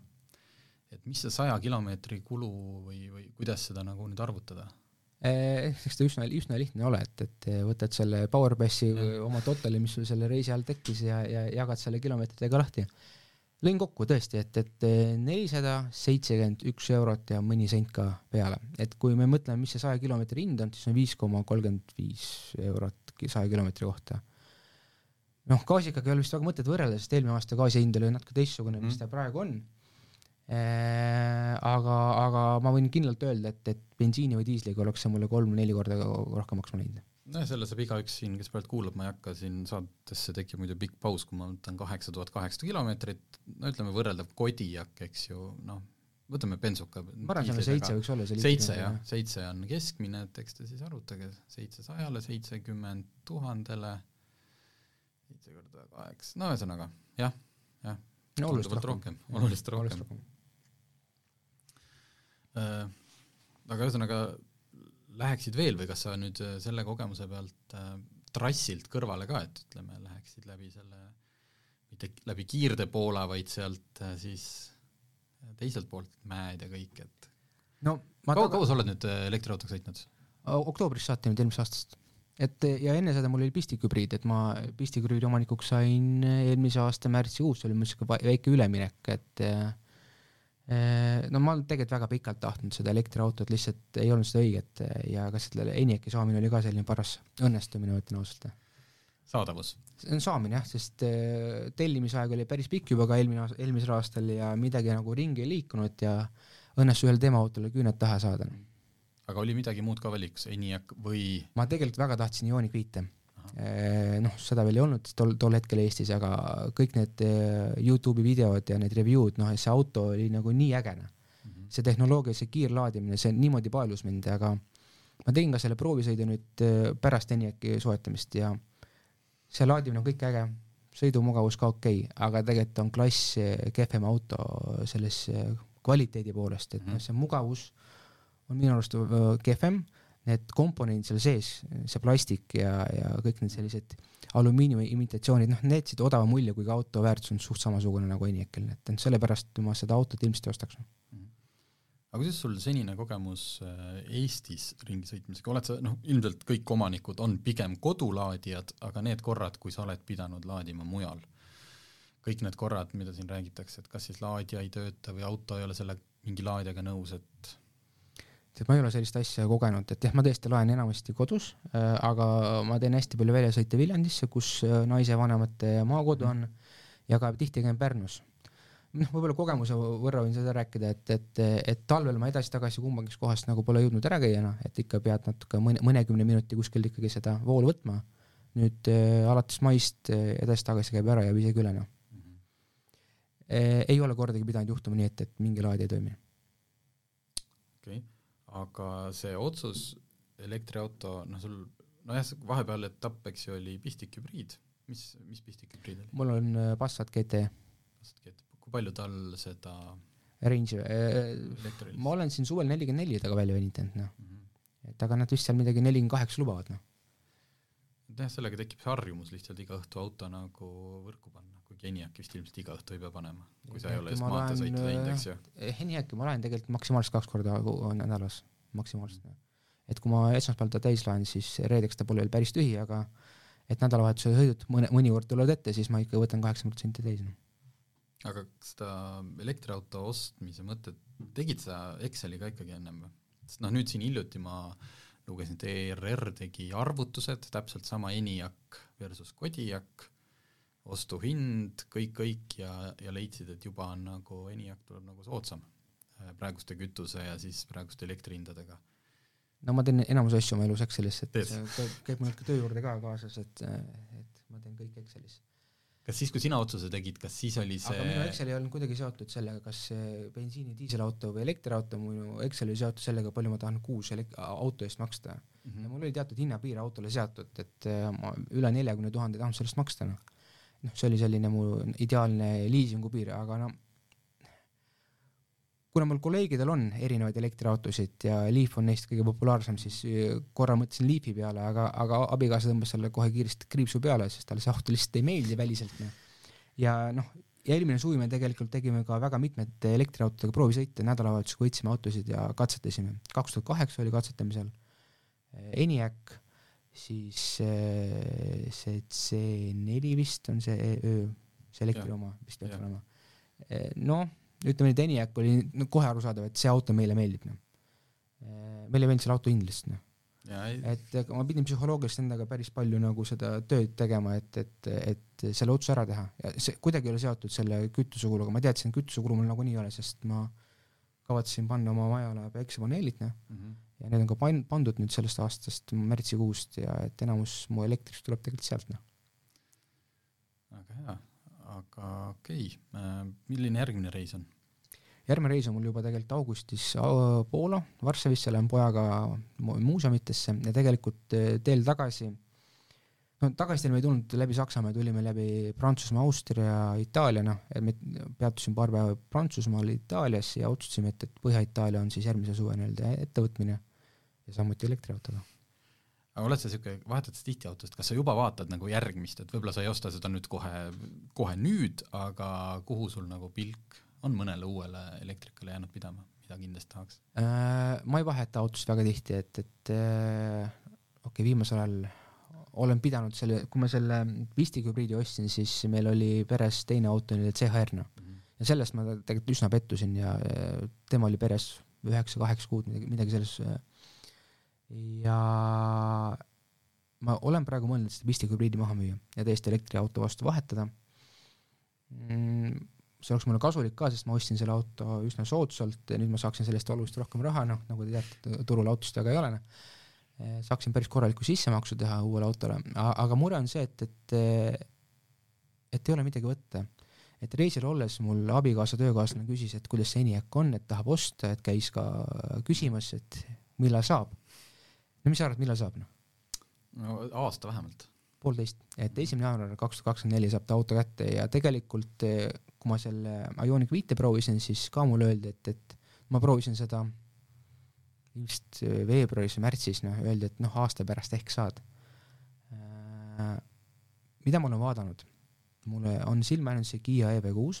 et mis see saja kilomeetri kulu või, või kuidas seda nagu nüüd arvutada? Eh, eks ta üsna, üsna lihtne ole, et, et võtad selle Powerpassi oma totali, mis sul selle reisi ajal tekkis ja, ja jagad selle kilomeetritega lahti lõin kokku tõesti, et, et nelisada seitsekümmend üks eurot ja mõni sent ka peale, et kui me mõtleme, mis see saja kilomeetri hind on, siis on viis koma kolmkümmend viis eurot saja kilomeetri kohta. noh, gaasiga ei ole vist väga mõtet võrrelda, sest eelmine aasta gaasi hind oli natuke teistsugune mm., mis mhm. ta praegu on eee, aga, aga ma võin kindlalt öelda, et, et bensiini või diisliga oleks see mulle kolm-neli korda rohkem maksma läinud nojah, selle saab igaüks siin, kes praegu kuulab, ma ei hakka siin saatesse, tekib muidu pikk paus, kui ma võtan kaheksa tuhat kaheksasada kilomeetrit, no ütleme võrreldav Kodiak, eks ju, noh, võtame bensuka. ma arvan, seal seitse võiks olla. seitse jah, seitse on keskmine, et eks te siis arvutage, seitse sajale, seitsekümmend tuhandele, seitse korda kaheksa, no ühesõnaga jah, jah no,. oluliselt rohkem, rohkem., oluliselt rohkem. Äh, aga ühesõnaga läheksid veel või kas sa nüüd äh, selle kogemuse pealt äh, trassilt kõrvale ka, et ütleme, läheksid läbi selle, mitte läbi Kiirde-Poola, vaid sealt äh, siis äh, teiselt poolt mäed ja kõik, et no kaua, kaua sa oled nüüd äh, elektriautoga sõitnud? oktoobris saati nüüd eelmisest aastast. et ja enne seda mul oli pistikhübriid, et ma pistikhübriidi omanikuks sain eelmise aasta märtsikuus, see oli mul siuke väike üleminek, et Äh, no ma olen tegelikult väga pikalt tahtnud seda elektriautot, lihtsalt ei olnud seda õiget äh, ja ka selle ENIAC-i saamine oli ka selline paras õnnestumine, ma ütlen ausalt. saadavus? saamine jah, sest äh, tellimisaeg oli päris pikk juba ka eelmine, eelmisel aastal ja midagi nagu ringi ei liikunud ja õnnestus ühele demoautole küüned taha saada. aga oli midagi muud ka valikus, ENIAC või? ma tegelikult väga tahtsin Ioniq viite noh, seda veel ei olnud tol, tol hetkel Eestis, aga kõik need eh, Youtube'i videod ja need review'd, noh, see auto oli nagu nii äge, noh. -hmm.. see tehnoloogia, see kiirlaadimine, see niimoodi paelus mind, aga ma tegin ka selle proovisõidu nüüd eh, pärast ENIAC-i soetamist ja see laadimine on kõik äge, sõidumugavus ka okei okay,, aga tegelikult on klass kehvem auto selles kvaliteedi poolest, et noh, mhm. see mugavus on minu arust kehvem need komponendid seal sees, see plastik ja, ja kõik need sellised alumiiniumi imitatsioonid, noh, need jätsid odava mulje, kuigi auto väärtus on suht samasugune nagu ENIAC-il, et sellepärast ma seda autot ilmselt ostaks. Mhm. aga kuidas sul senine kogemus äh, Eestis ringi sõitmisega, oled sa, noh, ilmselt kõik omanikud on pigem kodulaadijad, aga need korrad, kui sa oled pidanud laadima mujal, kõik need korrad, mida siin räägitakse, et kas siis laadija ei tööta või auto ei ole selle mingi laadijaga nõus, et et ma ei ole sellist asja kogenud, et jah, ma tõesti loen enamasti kodus äh,, aga ma teen hästi palju väljasõite Viljandisse, kus äh, naise vanemate maakodu on ja ka tihti käin Pärnus. noh, võib-olla kogemuse võrra võin seda rääkida, et, et, et talvel ma edasi-tagasi kumbagist kohast nagu pole jõudnud ära käia, noh, et ikka pead natuke mõne, mõnekümne minuti kuskilt ikkagi seda voolu võtma. nüüd äh, alates maist äh, edasi-tagasi käib ära, jääb isegi üle, noh mm -hmm. e,. ei ole kordagi pidanud juhtuma nii, et, et mingi laad ei toimi. okei okay aga see otsus elektriauto, noh sul nojah, vahepeal etapp, eks ju, oli pistikhübriid, mis, mis pistikhübriid oli? mul on äh, Passat GT. Passat GT, kui palju tal seda range'i äh,, ma olen siin suvel nelikümmend neli taga välja venitanud, noh mm -hmm.. et aga nad vist seal midagi nelikümmend kaheksa lubavad, noh. jah, sellega tekib see harjumus lihtsalt iga õhtu auto nagu võrku panna, vist ilmselt iga õhtu ei pea panema, kui sa ei ole just maanteesõitu teinud, eks ju. ENIAC-i ma lähen tegelikult maksimaalselt kaks korda nädalas, maksimaalselt mm. et kui ma esmaspäeval ta täis laen, siis reedeks ta pole veel päris tühi, aga et nädalavahetuse sõidud mõne, mõnikord tulevad ette, siis ma ikka võtan kaheksakümmend protsenti täis. Noh. aga seda elektriauto ostmise mõtet, tegid sa Exceli ka ikkagi ennem või? sest noh, nüüd siin hiljuti ma lugesin, et ERR tegi arvutused, täpselt sama ENIAC versus Kodiaq ostuhind, kõik, kõik ja, ja leidsid, et juba on nagu ENIAC tuleb nagu soodsam äh, praeguste kütuse ja siis praeguste elektrihindadega. no ma teen enamus asju oma elus Excelis, et Teed. käib mul ka töö juurde ka kaasas, et, et ma teen kõik Excelis. kas siis, kui sina otsuse tegid, kas siis oli see aga minu Excel ei olnud kuidagi seotud sellega, kas see bensiini, diiselauto või elektriauto, minu Excel oli seotud sellega, palju ma tahan kuus elek-, auto eest maksta mm. -hmm. ja mul oli teatud hinnapiir autole seatud, et äh, ma üle neljakümne tuhande ei tahtnud sellest maksta, noh. Noh, see oli selline mu ideaalne liisingu piir, aga no kuna mul kolleegidel on erinevaid elektriautosid ja Leaf on neist kõige populaarsem, siis korra mõtlesin Leafi peale, aga, aga abikaasa tõmbas selle kohe kiiresti kriipsu peale, sest talle see auto lihtsalt ei meeldi väliselt. Noh. ja noh, ja eelmine suvi me tegelikult tegime ka väga mitmete elektriautodega proovisõite, nädalavahetusel võtsime autosid ja katsetasime. kaks tuhat kaheksa oli katsetamisel ENIAC, siis äh, see C4 vist on see öö, see elektri oma vist peaks olema. Äh, noh ütleme et ENIAC oli no, kohe arusaadav, et see auto meile meeldib, noh. meile ei meeldinud selle auto hind lihtsalt, noh. et ma pidin psühholoogiliselt endaga päris palju nagu seda tööd tegema, et, et, et selle otsuse ära teha ja see kuidagi ei ole seotud selle kütusekuluga, ma teadsin, et kütusekulu mul nagunii ei ole, sest ma kavatsesin panna oma majale päikesepaneelid, noh mm -hmm. Ja need on ka pan-, pandud nüüd sellest aastast märtsikuust ja et enamus mu elektrist tuleb tegelikult sealt, noh. väga hea aga okei okay., milline järgmine reis on? järgmine reis on mul juba tegelikult augustis Poola, Varssavisse lähen pojaga muuseumitesse ja tegelikult äh, teel tagasi, no tagasi teel me ei tulnud läbi Saksamaa, tulime läbi Prantsusmaa, Austria, Itaalia, noh, me peatusime paar päeva Prantsusmaal, Itaalias ja otsustasime, et, et Põhja-Itaalia on siis järgmise suve nii-öelda ettevõtmine ja samuti elektriautoga aga oled sa niisugune, vahetad sa tihti autost, kas sa juba vaatad nagu järgmist, et võib-olla sa ei osta seda nüüd kohe, kohe nüüd, aga kuhu sul nagu pilk on mõnele uuele elektrikale jäänud pidama, mida kindlasti tahaks äh,? Ma ei vaheta autost väga tihti, et, et äh, okei okay,, viimasel ajal olen pidanud selle, kui ma selle Visti hübriidi ostsin, siis meil oli peres teine auto, oli CHR noh mm -hmm. ja sellest ma tegelikult üsna pettusin ja äh, tema oli peres üheksa-kaheksa kuud, midagi, midagi selles äh, ja ma olen praegu mõelnud seda Visti hübriidi maha müüa ja täiesti elektriauto vastu vahetada mm,. see oleks mulle kasulik ka, sest ma ostsin selle auto üsna soodsalt ja nüüd ma saaksin selle eest oluliselt rohkem raha, noh, nagu te teate, turul autost väga ei ole, noh. saaksin päris korraliku sissemaksu teha uuele autole, aga mure on see, et, et et ei ole midagi võtta. et reisil olles mul abikaasa töökaaslane küsis, et kuidas see ENIAC on, et tahab osta, et käis ka küsimas, et millal saab no mis sa arvad, millal saab noh? no aasta vähemalt. poolteist, et esimene jaanuar kaks tuhat kakskümmend neli saab ta auto kätte ja tegelikult eh, kui ma selle Ioniq viite proovisin, siis ka mulle öeldi, et, et ma proovisin seda vist eh, veebruaris või märtsis, noh, öeldi, et noh, aasta pärast ehk saad. Äh, mida ma olen vaadanud? mulle on silma jäänud see Kiia EV6,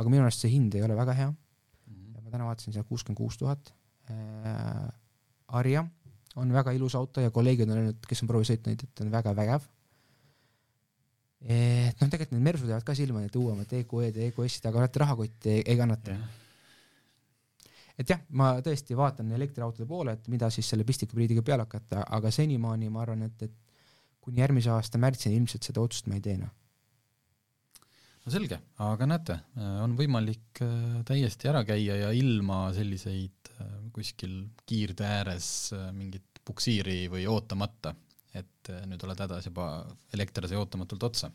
aga minu arust see hind ei ole väga hea. -hmm. ma täna vaatasin seal kuuskümmend kuus tuhat. Äh, Arja on väga ilus auto ja kolleegid on öelnud, kes on proovisõitnud, et on väga vägev. et noh, tegelikult need Mersud jäävad ka silma, need uuemad EQE-d ja EQS-id, aga alati rahakott ei, ei kannata. et jah, ma tõesti vaatan elektriautode poole, et mida siis selle pistikupriidiga peale hakata, aga senimaani ma arvan, et, et kuni järgmise aasta märtsini ilmselt seda otsust ma ei tee, noh no selge, aga näete, on võimalik äh, täiesti ära käia ja ilma selliseid äh, kuskil kiirtee ääres äh, mingit puksiiri või ootamata, et nüüd oled hädas juba elekter sai ootamatult otsa.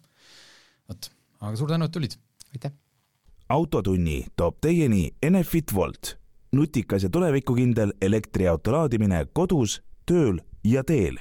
vot, aga suur tänu, et tulid! aitäh! autotunni toob teieni Enefit Volt, nutikas ja tulevikukindel elektriauto laadimine kodus, tööl ja teel